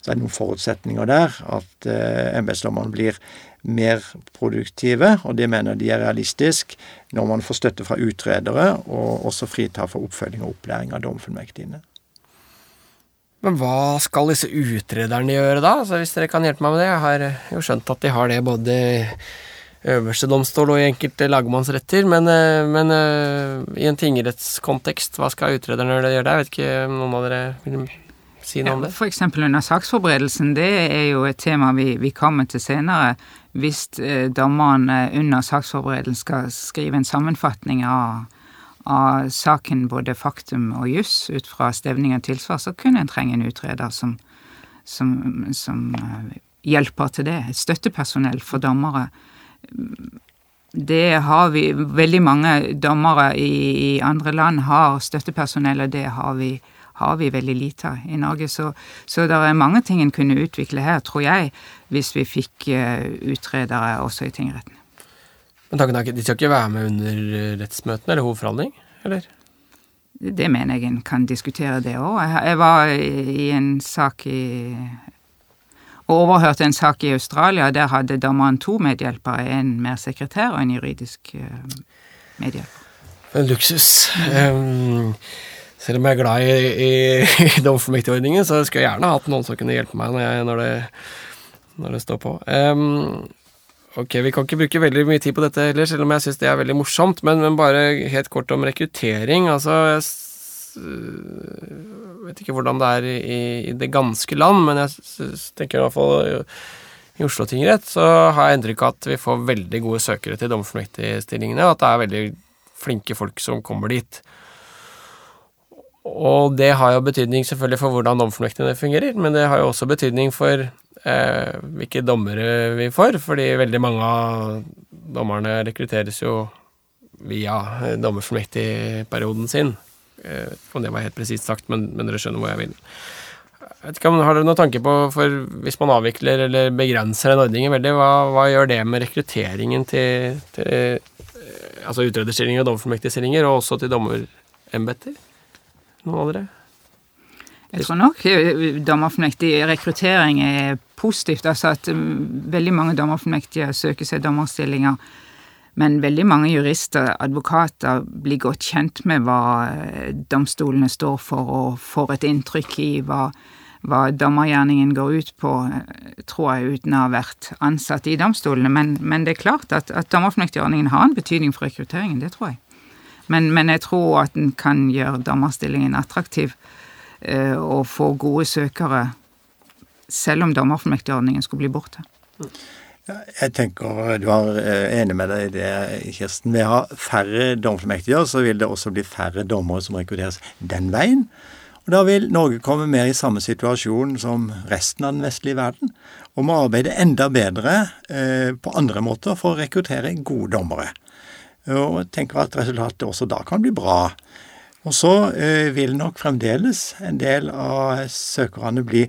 så er det noen forutsetninger der. At eh, embetsdommerne blir mer produktive, og det mener de er realistisk når man får støtte fra utredere, og også fritar for oppfølging og opplæring av domfullmektigene.
Men hva skal disse utrederne gjøre da, altså, hvis dere kan hjelpe meg med det? Jeg har jo skjønt at de har det både øverste domstol og i enkelte lagmannsretter, men, eh, men uh, i en tingrettskontekst, hva skal utrederne gjøre der? Jeg vet ikke noen av dere vil si noe om det?
F.eks. under saksforberedelsen. Det er jo et tema vi, vi kommer til senere. Hvis eh, dommeren under saksforberedelsen skal skrive en sammenfatning av, av saken, både faktum og juss, ut fra stevning og tilsvar, så kunne en trenge en utreder som, som, som eh, hjelper til det. Støttepersonell for dommere. Det har vi Veldig mange dommere i, i andre land har støttepersonell, og det har vi har vi veldig lite av i Norge. Så, så det er mange ting en kunne utvikle her, tror jeg, hvis vi fikk uh, utredere også i tingretten.
Men tanken er ikke, De skal ikke være med under rettsmøtene eller hovedforhandling, eller?
det mener jeg en kan diskutere, det òg. Jeg var i en sak i og overhørte en sak i Australia. Der hadde dommeren to medhjelpere, en mer sekretær og en juridisk medhjelper.
En luksus. Um, selv om jeg er glad i, i, [LAUGHS] i dommerfullmektigordningen, så skulle jeg gjerne hatt noen som kunne hjelpe meg når, jeg, når, det, når det, står på. Um, ok, vi kan ikke bruke veldig mye tid på dette heller, selv om jeg syns det er veldig morsomt, men, men, bare helt kort om rekruttering. Altså, jeg vet ikke hvordan det er i, i det ganske land, men jeg tenker i hvert fall i Oslo tingrett så har jeg inntrykk av at vi får veldig gode søkere til dommerfullmektigstillingene, og at det er veldig flinke folk som kommer dit. Og det har jo betydning selvfølgelig for hvordan dommerfullmektigene fungerer, men det har jo også betydning for eh, hvilke dommere vi får, fordi veldig mange av dommerne rekrutteres jo via dommerfullmektigperioden sin. Eh, om det var helt presist sagt, men, men, dere skjønner hvor jeg vil. Jeg vet ikke om Har dere noen tanke på, for hvis man avvikler eller begrenser den ordningen veldig, hva, hva gjør det med rekrutteringen til, til altså utrederstillinger og dommerfullmektigstillinger, og også til dommerembeter? Noen det?
Jeg tror nok eh, dommerfullmektig rekruttering er positivt. Altså at mm, veldig mange dommerfullmektige søker seg dommerstillinger. Men veldig mange jurister, advokater, blir godt kjent med hva eh, domstolene står for, og får et inntrykk i hva hva dommergjerningen går ut på, tror jeg, uten å ha vært ansatt i domstolene. Men, men det er klart at, at dommerfornektigordningen har en betydning for rekrutteringen, det tror jeg. Men, men jeg tror at den kan gjøre dommerstillingen attraktiv eh, og få gode søkere, selv om dommerformektigordningen skulle bli borte.
Jeg tenker du er eh, enig med deg i det, Kirsten. Ved å ha færre dommerfullmektiger, så vil det også bli færre dommere som rekrutteres den veien. Og Da vil Norge komme mer i samme situasjon som resten av den vestlige verden, og må arbeide enda bedre eh, på andre måter for å rekruttere gode dommere. Og tenker at resultatet også da kan bli bra. Og så eh, vil nok fremdeles en del av søkerne bli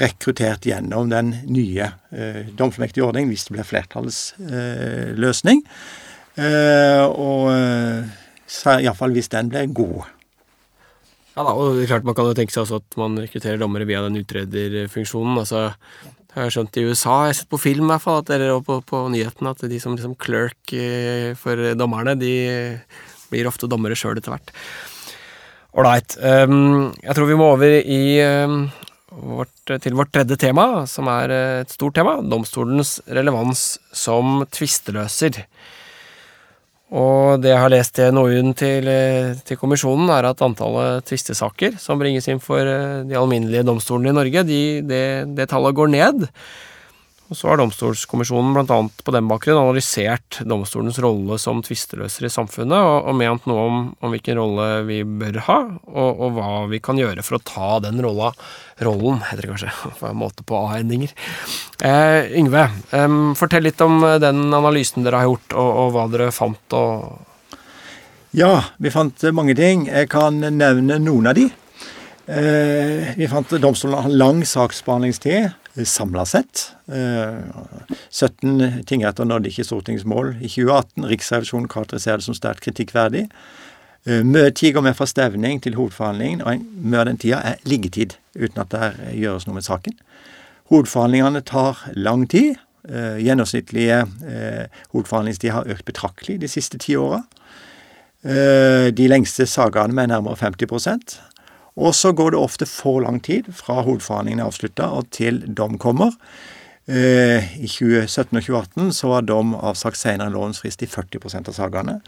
rekruttert gjennom den nye eh, domfullmektige ordningen, hvis det blir flertallets eh, løsning. Og iallfall hvis den blir god.
Ja da, og det er klart Man kan jo tenke seg også at man rekrutterer dommere via den utrederfunksjonen. altså det har skjønt i USA, jeg har sett på film i hvert fall, og på, på nyhetene, at de som liksom clerk eh, for dommerne, de blir ofte dommere sjøl etter hvert. Ålreit. Um, jeg tror vi må over i um, vårt, til vårt tredje tema, som er et stort tema. Domstolens relevans som tvisteløser. Og det jeg har lest i NOU-en til, til, kommisjonen, er at antallet tvistesaker som bringes inn for eh, de alminnelige domstolene i Norge, de, det, det tallet går ned. Og så har Domstolskommisjonen bl.a. på den bakgrunn analysert domstolens rolle som tvisteløser i samfunnet, og, og ment noe om, om, hvilken rolle vi bør ha, og, og, hva vi kan gjøre for å ta den rolla, rollen, heter det kanskje, [LAUGHS] på en måte på A-endinger. Eh, Yngve, eh, fortell litt om den analysen dere har gjort, og, og hva dere fant.
Ja, vi fant mange ting. Jeg kan nevne noen av de. Eh, vi fant domstolen har lang saksbehandlingstid samla sett. 17 eh, tingretter nådde ikke stortingsmål i 2018. Riksrevisjonen karakteriserer det som sterkt kritikkverdig. Eh, mye tid går med fra stevning til hovedforhandlingen, og mye av den tida er liggetid, uten at det gjøres noe med saken. Hovedforhandlingene tar lang tid. Eh, gjennomsnittlige hovedforhandlingstid har økt betraktelig de siste ti åra. De lengste sagaene med nærmere 50 og så går det ofte for lang tid fra hovedforhandlingen er avslutta og til dom kommer. Eh, I 2017 og 2018 så var dom avsagt senere enn lovens frist i 40% av sakene.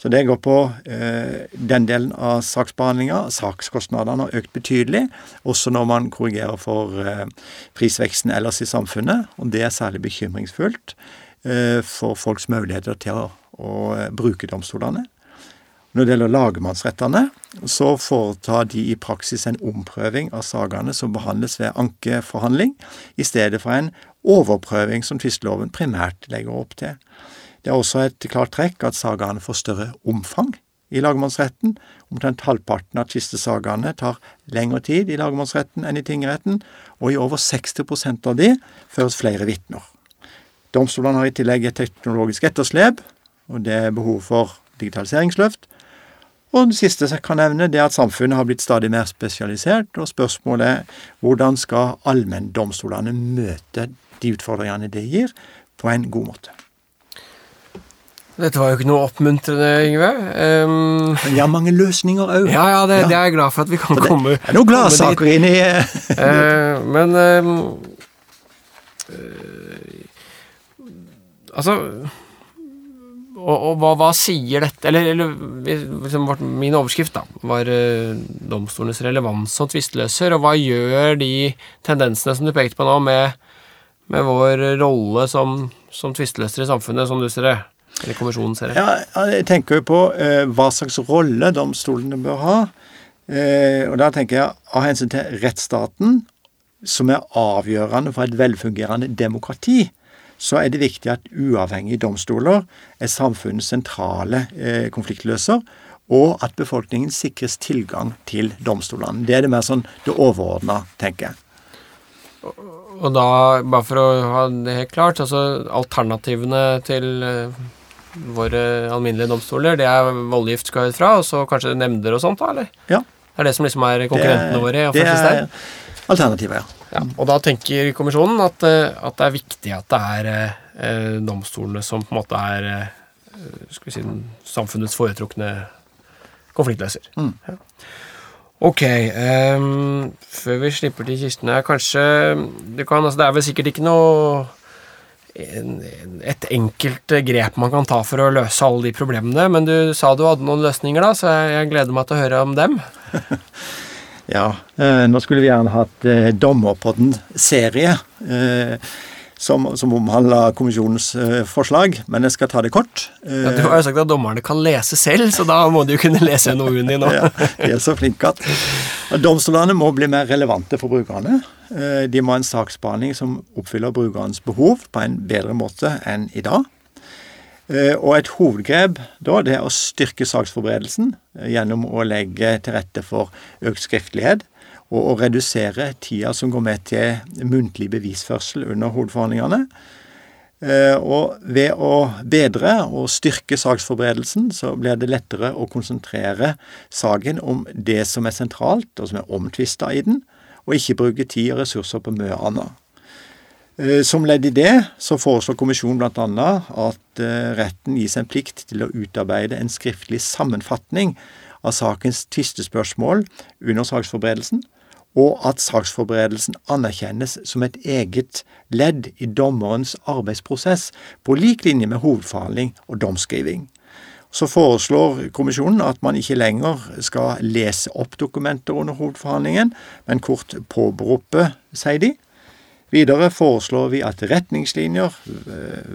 Så det går på eh, den delen av saksbehandlinga. Sakskostnadene har økt betydelig, også når man korrigerer for eh, prisveksten ellers i samfunnet. Og det er særlig bekymringsfullt for folks muligheter til å, å bruke domstolene. Når det gjelder lagmannsrettene, så foretar de i praksis en omprøving av sakene som behandles ved ankeforhandling, i stedet for en overprøving som tvisteloven primært legger opp til. Det er også et klart trekk at sakene får større omfang i lagmannsretten. Omtrent halvparten av tvistesakene tar lengre tid i lagmannsretten enn i tingretten, og i over 60% av de føres flere vitner. Domstolene har i tillegg et teknologisk etterslep, og det er behov for digitaliseringsløft. Og det siste jeg kan nevne, det er at samfunnet har blitt stadig mer spesialisert, og spørsmålet er hvordan skal allmenndomstolene møte de utfordringene det gir, på en god måte.
Dette var jo ikke noe oppmuntrende, Yngve. Um,
Men vi har mange løsninger òg.
ja, ja, det, det er jeg glad for at vi kan
Det
komme
er noen gladsaker inn i
Eh, men um, uh, Altså og, og hva, hva sier dette Eller, eller min overskrift da var eh, domstolenes relevans som tvisteløser, og hva gjør de tendensene som du pekte på nå, med, med vår rolle som, som tvisteløser i samfunnet, som du ser det? Eller kommisjonen ser det?
Ja, jeg tenker jo på eh, hva slags rolle domstolene bør ha. Eh, og da tenker jeg av hensyn til rettsstaten, som er avgjørende for et velfungerende demokrati, så er det viktig at uavhengige domstoler er samfunnets sentrale eh, konfliktløser, og at befolkningen sikres tilgang til domstolene. Det er det mer sånn det overordna, tenker jeg.
Og da, bare for å ha det helt klart, altså alternativene til eh, våre alminnelige domstoler, det er voldgift skal ut fra, og så kanskje nemnder og sånt, da, eller?
Ja.
Det er det som liksom er konkurrentene våre? i
det er alternativet, ja.
Ja, og da tenker kommisjonen at, eh, at det er viktig at det er eh, domstolene som på en måte er eh, skal vi si, samfunnets foretrukne konfliktløser.
Mm.
Ja. Ok, Um, før vi slipper til kistene, kanskje det, kan, altså, det er vel sikkert ikke noe en, en- et enkelt grep man kan ta for å løse alle de problemene, men du sa du hadde noen løsninger, da, så jeg, jeg gleder meg til å høre om dem. [LAUGHS]
Ja, eh, nå skulle vi gjerne hatt eh, Dommerpodden-serie eh, som, som omhandler kommisjonens forslag, men jeg skal ta det kort. Eh,
Ja, du har jo sagt at dommerne kan lese selv, så da må du jo kunne lese NOU-en din nå. [LAUGHS]
ja, de er så flinke at Domstolene må bli mer relevante for brukerne. De må ha en saksbehandling som oppfyller brukernes behov på en bedre måte enn i dag. Eh, Og et hovedgrep da, det er å styrke saksforberedelsen eh, gjennom å legge til rette for økt skriftlighet og å redusere tida som går med til muntlig bevisførsel under hovedforhandlingene. Eh, Og ved å bedre og styrke saksforberedelsen, så blir det lettere å konsentrere saken om det som er sentralt, og som er omtvista i den, og ikke bruke tid og ressurser på mye annet. Eh, Som ledd i det så foreslår kommisjonen bl.a. at eh, retten gis en plikt til å utarbeide en skriftlig sammenfatning av sakens tvistespørsmål under saksforberedelsen, og at saksforberedelsen anerkjennes som et eget ledd i dommerens arbeidsprosess, på lik linje med hovedforhandling og domskriving. Så foreslår kommisjonen at man ikke lenger skal lese opp dokumenter under hovedforhandlingen, men kort påberope, sier de. Videre foreslår vi at retningslinjer,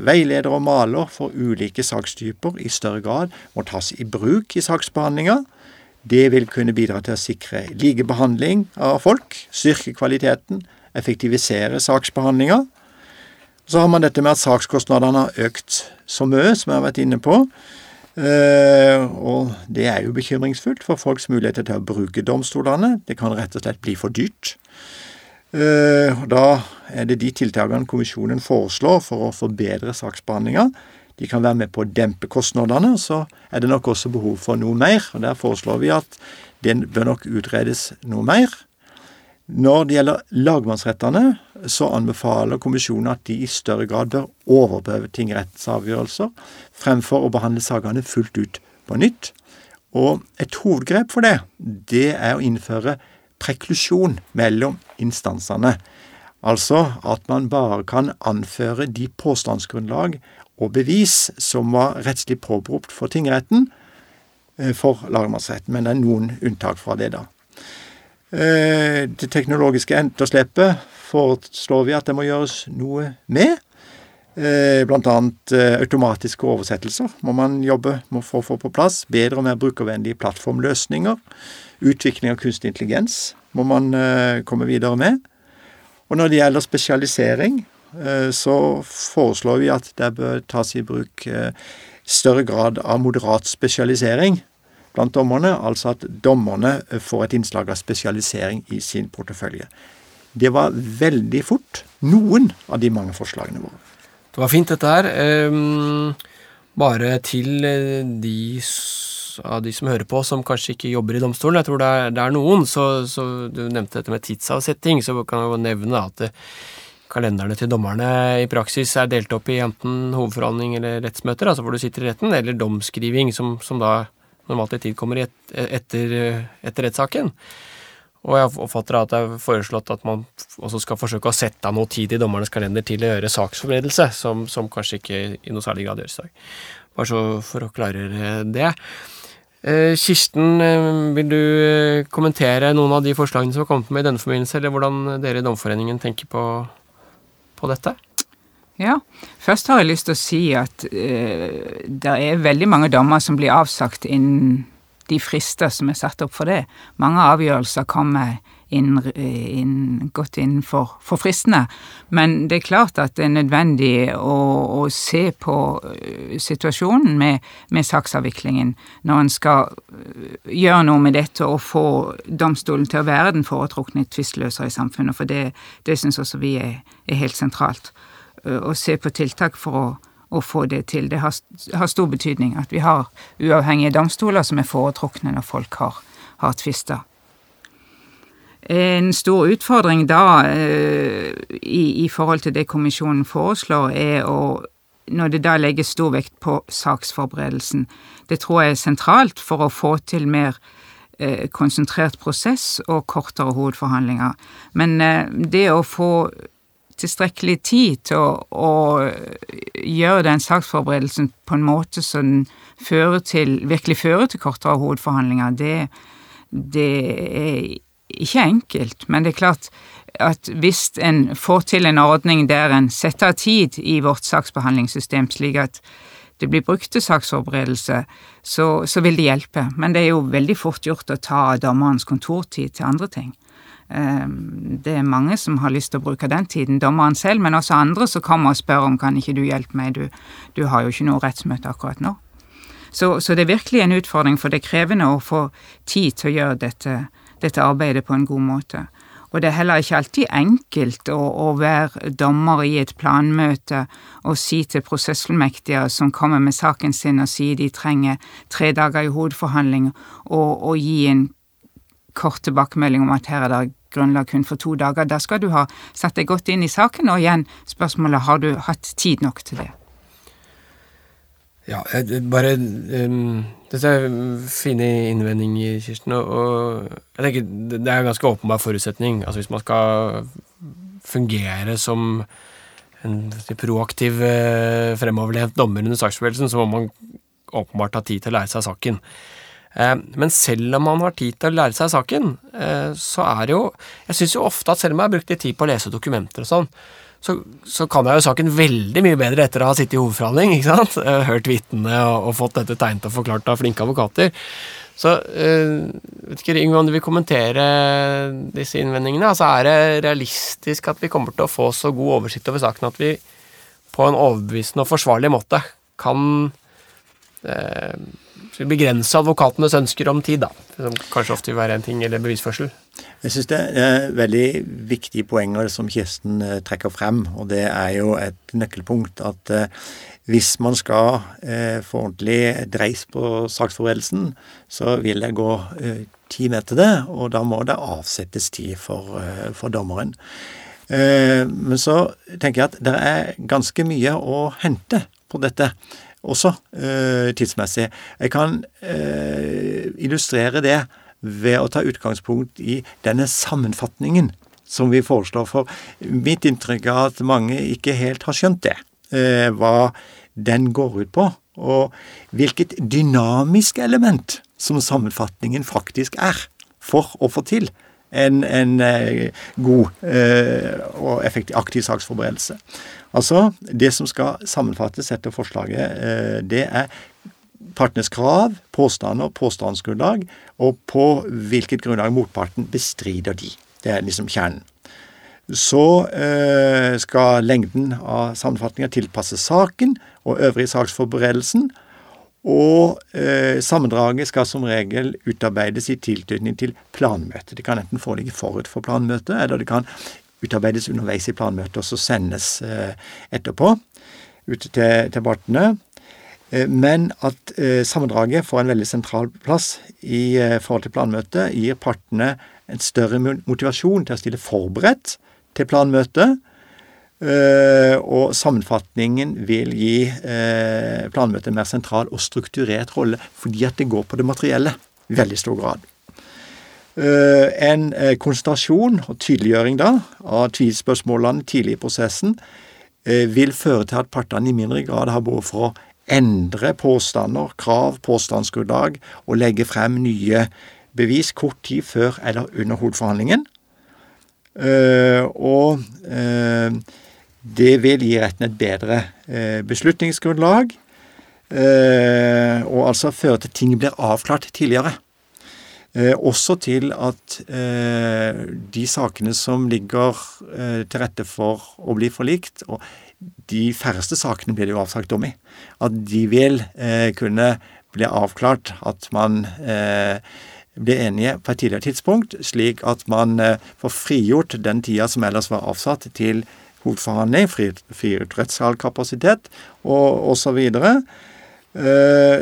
veileder og maler for ulike sakstyper i større grad må tas i bruk i saksbehandlinga. Det vil kunne bidra til å sikre likebehandling av folk, styrke kvaliteten, effektivisere saksbehandlinga. Så har man dette med at sakskostnadene har økt så mye, som jeg har vært inne på. Eh, og det er jo bekymringsfullt for folks muligheter til å bruke domstolene. Det kan rett og slett bli for dyrt. Eh, og Da er det de tiltakene kommisjonen foreslår for å forbedre saksbehandlinga. De kan være med på å dempe kostnadene, så er det nok også behov for noe mer. og Der foreslår vi at den bør nok utredes noe mer. Når det gjelder lagmannsrettene, så anbefaler kommisjonen at de i større grad bør overprøve tingrettsavgjørelser, fremfor å behandle sakene fullt ut på nytt. Og et hovedgrep for det, det er å innføre preklusjon mellom instansene. Altså at man bare kan anføre de påstandsgrunnlag og bevis som var rettslig påberopt for tingretten, eh, for lagmannsretten. Men det er noen unntak fra det, da. Eh, Det teknologiske etterslepet foreslår vi at det må gjøres noe med. Eh, Blant annet automatiske oversettelser må man jobbe med å få på plass. Bedre og mer brukervennlige plattformløsninger. Utvikling av kunstig intelligens må man eh, komme videre med. Og når det gjelder spesialisering, eh, så foreslår vi at det bør tas i bruk eh, større grad av moderat spesialisering blant dommerne, altså at dommerne får et innslag av spesialisering i sin portefølje. Det var veldig fort noen av de mange forslagene våre.
Det var fint, dette her. Ehm, bare til de s- av de som hører på, som kanskje ikke jobber i domstolen. Jeg tror det er, det er noen. Så, så, Du nevnte dette med tidsavsetting, så kan jeg jo nevne at det, kalenderne til dommerne i praksis er delt opp i enten hovedforhandling eller rettsmøter, altså hvor du sitter i retten, eller domskriving, som, som da normalt i tid kommer et, etter, etter rettssaken. Og jeg oppfatter at det er foreslått at man også skal forsøke å sette av noe tid i dommernes kalender til å gjøre saksforberedelse, som, som kanskje ikke i noe særlig grad gjøres i dag. Bare så for å klargjøre det. Eh, Kirsten, eh, vil du eh, kommentere noen av de forslagene som har kommet med i denne forbindelse, eller hvordan dere i Domforeningen tenker på, på dette?
Ja, først har jeg lyst til å si at eh, det er veldig mange dommer som blir avsagt innen de frister som er satt opp for det. Mange avgjørelser kommer inn, inn, godt innenfor for fristene. Men det er klart at det er nødvendig å, å se på øh, situasjonen med, med, saksavviklingen når en skal øh, gjøre noe med dette og få domstolen til å være den foretrukne tvistløser i samfunnet. For det, det syns også vi er, er helt sentralt. Å se på tiltak for å å få det til. Det har, har, stor betydning at vi har uavhengige domstoler som er foretrukne når folk har, har tvister. En stor utfordring da eh, i, i, forhold til det kommisjonen foreslår, er å når det da legges stor vekt på saksforberedelsen. Det tror jeg er sentralt for å få til mer eh, konsentrert prosess og kortere hovedforhandlinger. Men eh, det å få tilstrekkelig tid til å, å, gjøre den saksforberedelsen på en måte som fører til, virkelig fører til kortere hovedforhandlinger, det, det er ikke enkelt. Men det er klart at hvis en får til en ordning der en setter tid i vårt saksbehandlingssystem, slik at det blir brukt til saksforberedelse, så, så vil det hjelpe. Men det er jo veldig fort gjort å ta dommerens kontortid til andre ting. Ehm, det er mange som har lyst til å bruke den tiden, dommeren selv, men også andre som kommer og spør om kan ikke du hjelpe meg, du, du har jo ikke noe rettsmøte akkurat nå. Så, så, det er virkelig en utfordring, for det er krevende å få tid til å gjøre dette, dette arbeidet på en god måte. Og det er heller ikke alltid enkelt å, å være dommer i et planmøte og si til prosessfullmektige som kommer med saken sin og sier de trenger tre dager i hovedforhandling, og, og gi en kort tilbakemelding om at her er det grunnlag kun for to dager. Da skal du ha satt deg godt inn i saken, og igjen spørsmålet har du hatt tid nok til det.
Ja, bare um, Dette er fine innvendinger, Kirsten. Og, og, jeg tenker det er en ganske åpenbar forutsetning. Altså Hvis man skal fungere som en proaktiv, eh, fremoverlent dommer under saksforberedelsen, så må man åpenbart ha tid til å lære seg saken. Eh, men selv om man har tid til å lære seg saken, eh, så er det jo Jeg syns jo ofte at selv om jeg har brukt litt tid på å lese dokumenter og sånn, så, så, kan jeg jo saken veldig mye bedre etter å ha sittet i hovedforhandling, ikke sant? [LAUGHS] Hørt vitnene og, og, fått dette tegnet og forklart av flinke advokater. Så vet ikke, Yngve, om du vil kommentere disse innvendingene? Altså, Er det realistisk at vi kommer til å få så god oversikt over saken at vi på en overbevisende og forsvarlig måte kan øh, begrense advokatenes ønsker om tid, da. Som kanskje ofte vil være en ting, eller bevisførsel.
Jeg syns det er veldig viktige poenger som Kirsten eh, trekker frem. Og det er jo et nøkkelpunkt at eh, hvis man skal eh, få ordentlig dreis på saksforberedelsen, så vil det gå tid med til det, og da må det avsettes tid for, for dommeren. Men så tenker jeg at det er ganske mye å hente på dette også eh, tidsmessig. Jeg kan eh, illustrere det ved å ta utgangspunkt i denne sammenfatningen som vi foreslår. For mitt inntrykk er at mange ikke helt har skjønt det, eh, hva den går ut på. Og hvilket dynamisk element som sammenfatningen faktisk er for å få til en, en eh, god eh, og effektiv aktiv saksforberedelse. Altså, det som skal sammenfattes etter forslaget, eh, det er partenes krav, påstander, påstandsgrunnlag, og på hvilket grunnlag motparten bestrider de. Det er liksom kjernen. Så skal lengden av sammenfatninga tilpasse saken og øvrig saksforberedelsen. Og eh, sammendraget skal som regel utarbeides i tilknytning til planmøtet. Det kan enten foreligge forut for planmøtet, eller det kan utarbeides underveis i planmøtet og så sendes eh, etterpå ut til, til partene. Men at sammendraget får en veldig sentral plass i forhold til planmøtet, gir partene en større motivasjon til å stille forberedt til planmøtet. Og sammenfatningen vil gi planmøtet en mer sentral og strukturert rolle, fordi at det går på det materielle i veldig stor grad. En konsentrasjon og tydeliggjøring da av tvilspørsmålene tidlig i prosessen Eh, vil føre til at partene i mindre grad har behov for å endre påstander, krav, påstandsgrunnlag og legge frem nye bevis kort tid før eller under hovedforhandlingen. Uh, og eh, det vil gi retten et bedre beslutningsgrunnlag, og altså føre til at ting blir avklart tidligere. også til at de sakene som ligger til rette for å bli forlikt, og de færreste sakene blir det jo avsagt dom i. At de vil eh, kunne bli avklart, at man eh, blir enige på et tidligere tidspunkt, slik at man eh, får frigjort den tida som ellers var avsatt til hovedforhandling, frigjort rettssalkapasitet og osv. Så,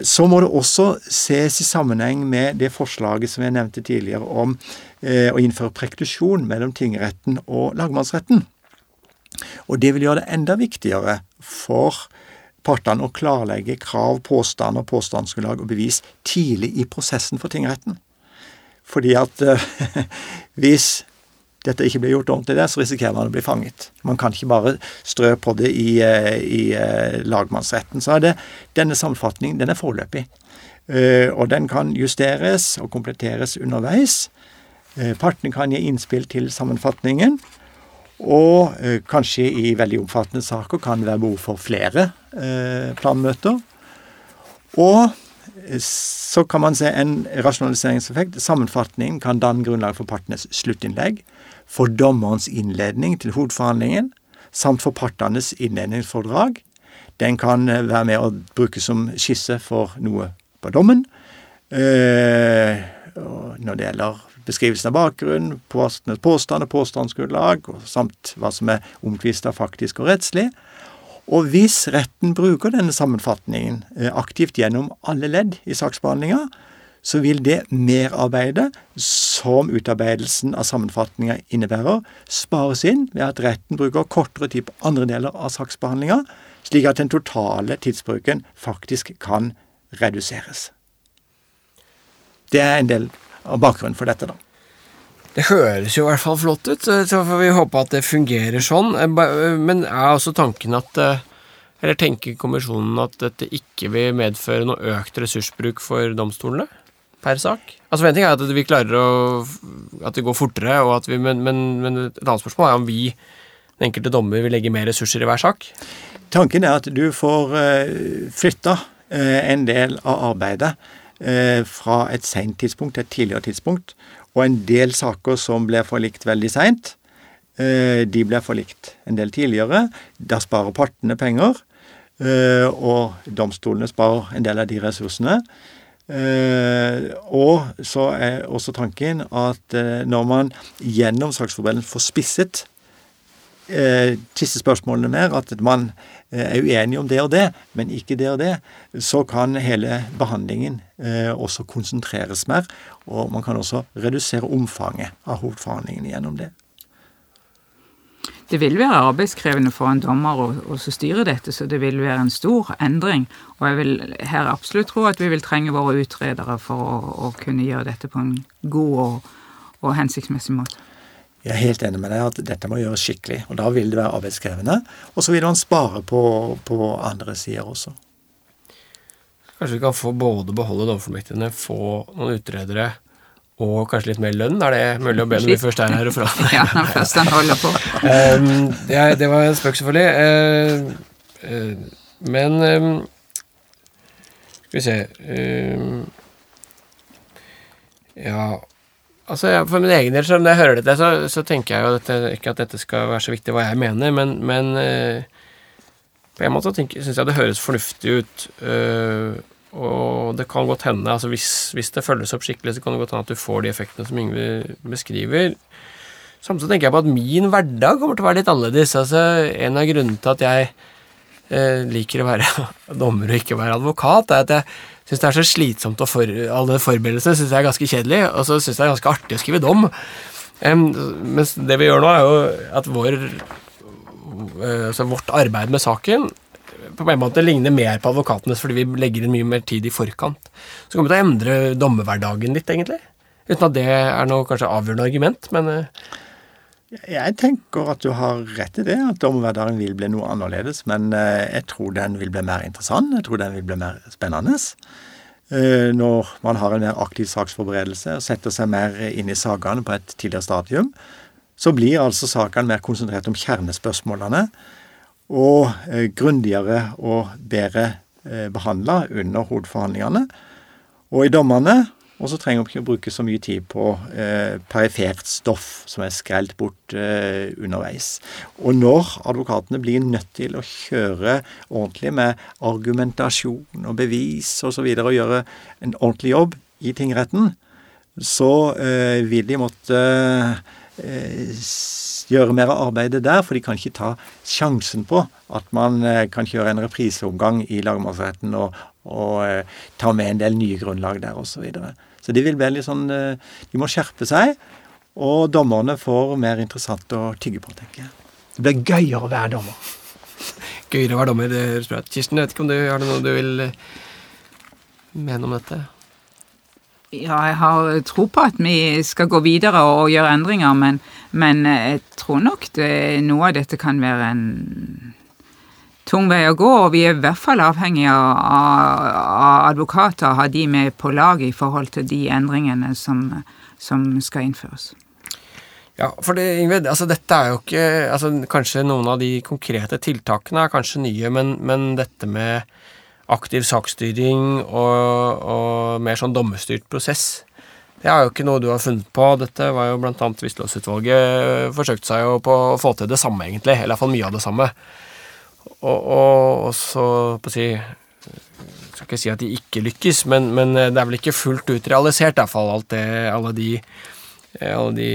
så må det også ses i sammenheng med det forslaget som jeg nevnte tidligere om eh, å innføre preklusjon mellom tingretten og lagmannsretten. Og det vil gjøre det enda viktigere for partene å klarlegge krav, påstander, påstandsgrunnlag og bevis tidlig i prosessen for tingretten. Fordi at uh, [LAUGHS] hvis dette ikke blir gjort ordentlig der, så risikerer man å bli fanget. Man kan ikke bare strø på det i, uh, i uh, lagmannsretten. Så er det, denne sammenfatningen den er foreløpig. og den kan justeres og kompletteres underveis. partene kan gi innspill til sammenfatningen. Og eh, kanskje i veldig omfattende saker kan det være behov for flere eh, planmøter. Og eh, så kan man se en rasjonaliseringseffekt. Sammenfatningen kan danne grunnlag for partenes sluttinnlegg, for dommerens innledning til hovedforhandlingen, samt for partenes innledningsfordrag. Den kan eh, være med å brukes som skisse for noe på dommen. Eh, når det gjelder beskrivelsen av bakgrunn, påstand og påstandsgrunnlag, samt hva som er omtvista faktisk og rettslig. Og hvis retten bruker denne sammenfatningen eh, aktivt gjennom alle ledd i saksbehandlinga, så vil det merarbeidet som utarbeidelsen av sammenfatninga innebærer, spares inn ved at retten bruker kortere tid på andre deler av saksbehandlinga, slik at den totale tidsbruken faktisk kan reduseres. Det er en del av bakgrunnen for dette, da.
Det høres jo i hvert fall flott ut, så får vi håpe at det fungerer sånn. Men er også tanken at eh, Eller tenker kommisjonen at dette ikke vil medføre noe økt ressursbruk for domstolene per sak? Altså En ting er at vi klarer å At det går fortere, vi, men, men, men et annet spørsmål er om vi, den enkelte dommer, vil legge mer ressurser i hver sak?
Tanken er at du får flytta en del av arbeidet Eh, fra et seint tidspunkt til et tidligere tidspunkt. Og en del saker som ble forlikt veldig seint, eh, de ble forlikt en del tidligere. Da sparer partene penger, eh, og domstolene sparer en del av de ressursene. Og så er også tanken at når man gjennom saksforberedelsen får spisset disse spørsmålene mer, at man Eh, er uenige om det og det, men ikke det og det, så kan hele behandlingen eh, også konsentreres mer. Og man kan også redusere omfanget av hovedforhandlingen gjennom det.
Det vil være arbeidskrevende for en dommer å, å styre dette, så det vil være en stor endring. Og jeg vil her absolutt tro at vi vil trenge våre utredere for å, å kunne gjøre dette på en god og, og hensiktsmessig måte.
Jeg er helt enig med deg at dette må gjøres skikkelig. og Da vil det være arbeidskrevende. Og så vil man spare på, på andre sider også.
Kanskje vi kan få både beholde dommerfullmektigene, få noen utredere og kanskje litt mer lønn? Er det mulig å be når vi først er her og fra? [LAUGHS]
ja, når først han holder på.
um, det, det, var en spøk, selvfølgelig. Uh, uh, men um, Skal vi se um, Ja Altså, For min egen del, så når jeg hører dette, så, så tenker jeg jo dette, ikke at dette skal være så viktig hva jeg mener, men, men uh, på en måte syns jeg det høres fornuftig ut. Uh, og det kan godt hende, altså hvis, hvis, det følges opp skikkelig, så kan det godt hende at du får de effektene som Yngve beskriver. Samtidig tenker jeg på at min hverdag kommer til å være litt annerledes. Altså, en av grunnene til at jeg eh, liker å være [LAUGHS] dommer og ikke være advokat, er at jeg syns det er så slitsomt å for, Alle forberedelsene syns jeg er ganske kjedelig, og så syns jeg det er ganske artig å skrive dom. Um, mens det vi gjør nå, er jo at vår, uh, altså vårt arbeid med saken på en måte ligner mer på advokatenes fordi vi legger inn mye mer tid i forkant. Så kommer vi til å endre dommerhverdagen litt, egentlig. Uten at det er noe kanskje avgjørende argument, men uh,
jeg tenker at du har rett i det, at dommerhverdagen vil bli noe annerledes. Men eh, jeg tror den vil bli mer interessant, jeg tror den vil bli mer spennende. Eh, når man har en mer aktiv saksforberedelse og setter seg mer inn i sakene på et tidligere stadium, så blir altså sakene mer konsentrert om kjernespørsmålene og eh, grundigere og bedre behandla under hovedforhandlingene. Og i dommene og så trenger vi ikke å bruke så mye tid på eh, perifert stoff som er skrelt bort eh, underveis. Og når advokatene blir nødt til å kjøre ordentlig med argumentasjon og bevis osv. Og, så videre, og gjøre en ordentlig jobb i tingretten, så eh, vil de måtte eh, gjøre mer av arbeidet der, for de kan ikke ta sjansen på at man eh, kan kjøre en repriseomgang i lagmannsretten og, og eh, ta med en del nye grunnlag der osv. Så, videre. så de vil veldig sånn eh, De må skjerpe seg, og dommerne får mer interessant å tygge på, tenker jeg. Det blir gøyere å være dommer.
Gøyere å være dommer, det høres bra ut. Kirsten, jeg vet ikke om du har noe du vil mene om dette?
Ja, jeg har tro på at vi skal gå videre og gjøre endringer, men, men jeg tror nok det, noe av dette kan være en tung vei å gå, og vi er i hvert fall avhengig av, av advokater, ha de med på laget i forhold til de endringene som, som skal innføres.
Ja, for det, Ingrid, altså dette er jo ikke altså Kanskje noen av de konkrete tiltakene er kanskje nye, men, men dette med aktiv saksstyring og, og mer sånn dommerstyrt prosess, det er jo ikke noe du har funnet på. Dette var jo blant annet Tvisteløsutvalget forsøkte seg jo på å få til det samme, egentlig. Eller iallfall mye av det samme. Og, og, og så på å si Jeg skal ikke si at de ikke lykkes, men, men det er vel ikke fullt ut realisert, iallfall alt det, alle de, alle de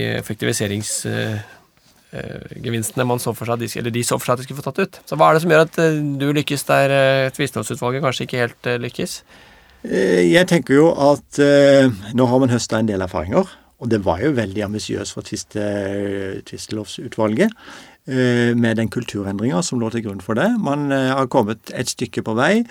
effektiviseringsgevinstene man så for seg, eller de så for seg at de skulle få tatt ut. Så hva er det som gjør at du lykkes der Tvisteholdsutvalget kanskje ikke helt lykkes?
Jeg tenker jo at eh, nå har man høsta en del erfaringer. Og det var jo veldig ambisiøst for tvistelovsutvalget. Eh, med den kulturendringa som lå til grunn for det. Man eh, har kommet et stykke på vei,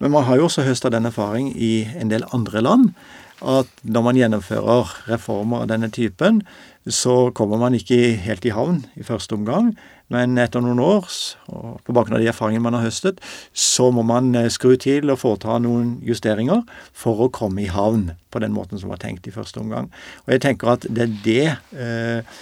men man har jo også høsta den erfaring i en del andre land at når man gjennomfører reformer av denne typen, så kommer man ikke helt i havn i første omgang. Men etter noen år, og på bakgrunn av de erfaringene man har høstet, så må man eh, skru til og foreta noen justeringer for å komme i havn på den måten som var tenkt i første omgang. Og jeg tenker at det er det eh,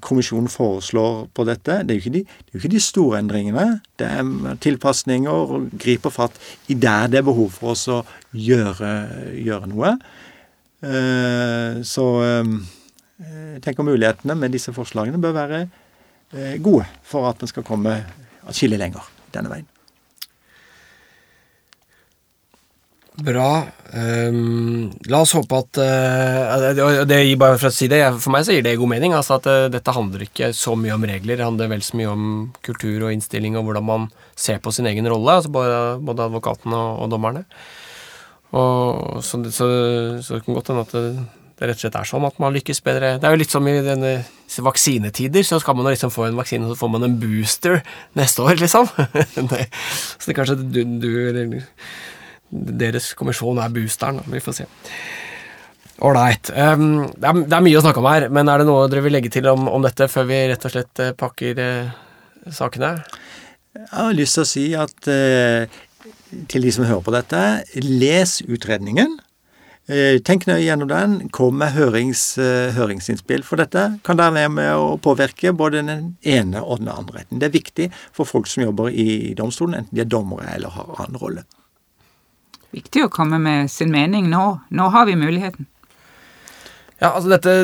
kommisjonen foreslår på dette. Det er, jo ikke de, jo ikke de store endringene. Det er tilpasninger og griper fatt i der det er behov for oss å gjøre, gjøre noe. Eh, så eh, jeg tenker mulighetene med disse forslagene bør være eh, gode for at vi skal komme atskillig lenger denne veien.
Bra. Um, la oss håpe at uh, det gir bare For å si det, for meg så gir det god mening. altså at uh, Dette handler ikke så mye om regler, det handler vel så mye om kultur og innstilling og hvordan man ser på sin egen rolle, altså både, både advokatene og, og, dommerne. Og, så, så, så, det kan godt hende at det, det, rett og slett er sånn at man lykkes bedre. Det er jo litt som i denne vaksinetider, så skal man liksom få en vaksine, så får man en booster neste år, liksom. [LAUGHS] det, så det kanskje du, du eller deres kommisjon er boosteren. Vi får se. Ålreit. Um, det, det, er mye å snakke om her, men er det noe dere vil legge til om, om dette før vi rett og slett uh, pakker eh, sakene?
Jeg har lyst til å si at uh, til de som hører på dette, les utredningen. Tenk nøye gjennom den. Kom med hørings, høringsinnspill for dette. Kan være med med å påvirke både den ene og den andre retten. Det er viktig for folk som jobber i domstolen, enten de er dommere eller har annen rolle
viktig å komme med sin mening nå. Nå har vi muligheten.
Ja, altså dette,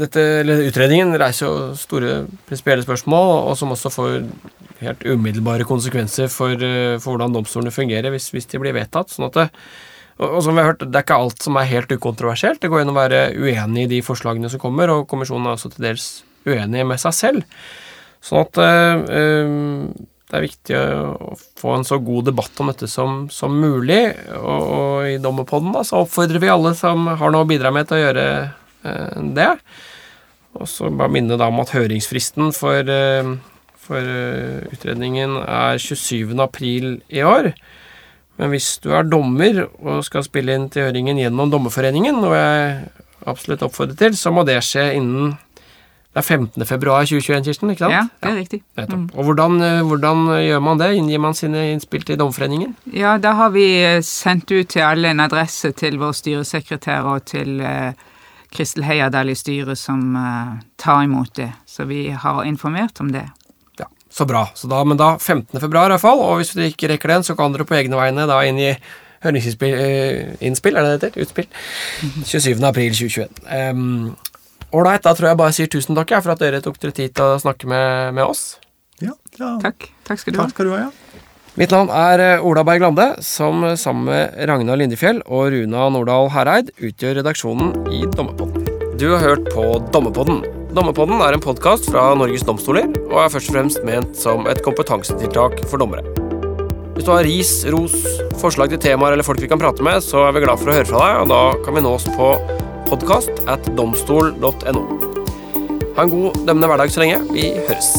dette Utredningen reiser jo store prinsipielle spørsmål, og som også får helt umiddelbare konsekvenser for, eh, for hvordan domstolene fungerer hvis, hvis, de blir vedtatt. sånn at det, og, som vi har hørt, Det er ikke alt som er helt ukontroversielt. Det går inn å være uenig i de forslagene som kommer, og kommisjonen er også til dels uenig med seg selv. Sånn at øh, det er viktig å få en så god debatt om dette som, som mulig. Og, og i Dommerpodden da, så oppfordrer vi alle som har noe å bidra med, til å gjøre det. Og så bare minne da om at høringsfristen for, eh, for eh, utredningen er 27. april i år. Men hvis du er dommer og skal spille inn til høringen gjennom Dommerforeningen, noe jeg absolutt oppfordrer til, så må det skje innen det er 15. februar 2021, Kirsten, ikke sant?
Ja, det er riktig.
Ja,
Mm.
Og hvordan, eh, hvordan gjør man det? Inngir man sine innspill til Dommerforeningen?
Ja, da har vi eh, sendt ut til alle en adresse til vår styresekretær og til eh, Kristel Heierdal i styret som eh, tar imot det. Så vi har informert om det.
Ja, Så bra. Så da, men da 15. februar i hvert fall, og hvis dere ikke rekker den, så kan dere på egne vegne da inngi høringsinnspill, eh, innspill, er det det heter? Utspill? 27. april 2021. Um, Ålreit, da tror jeg bare sier tusen takk jeg, for at dere tok dere tid til å snakke med, med oss.
Ja, ja.
Takk. Takk skal du ha.
Takk skal du ha. ja.
Mitt navn er eh, Ola Berg Lande, som eh, sammen med Ragnar Lindefjell og Runa Nordahl Hereid utgjør redaksjonen i Dommepodden. Du har hørt på Dommepodden. Dommepodden er en podkast fra Norges domstoler, og er først og fremst ment som et kompetansetiltak for dommere. Hvis du har ris, ros, forslag til temaer eller folk vi kan prate med, så er vi glad for å høre fra deg, og da kan vi nås på podkast at domstol.no. Ha en god dømmende hverdag så lenge. Vi høres.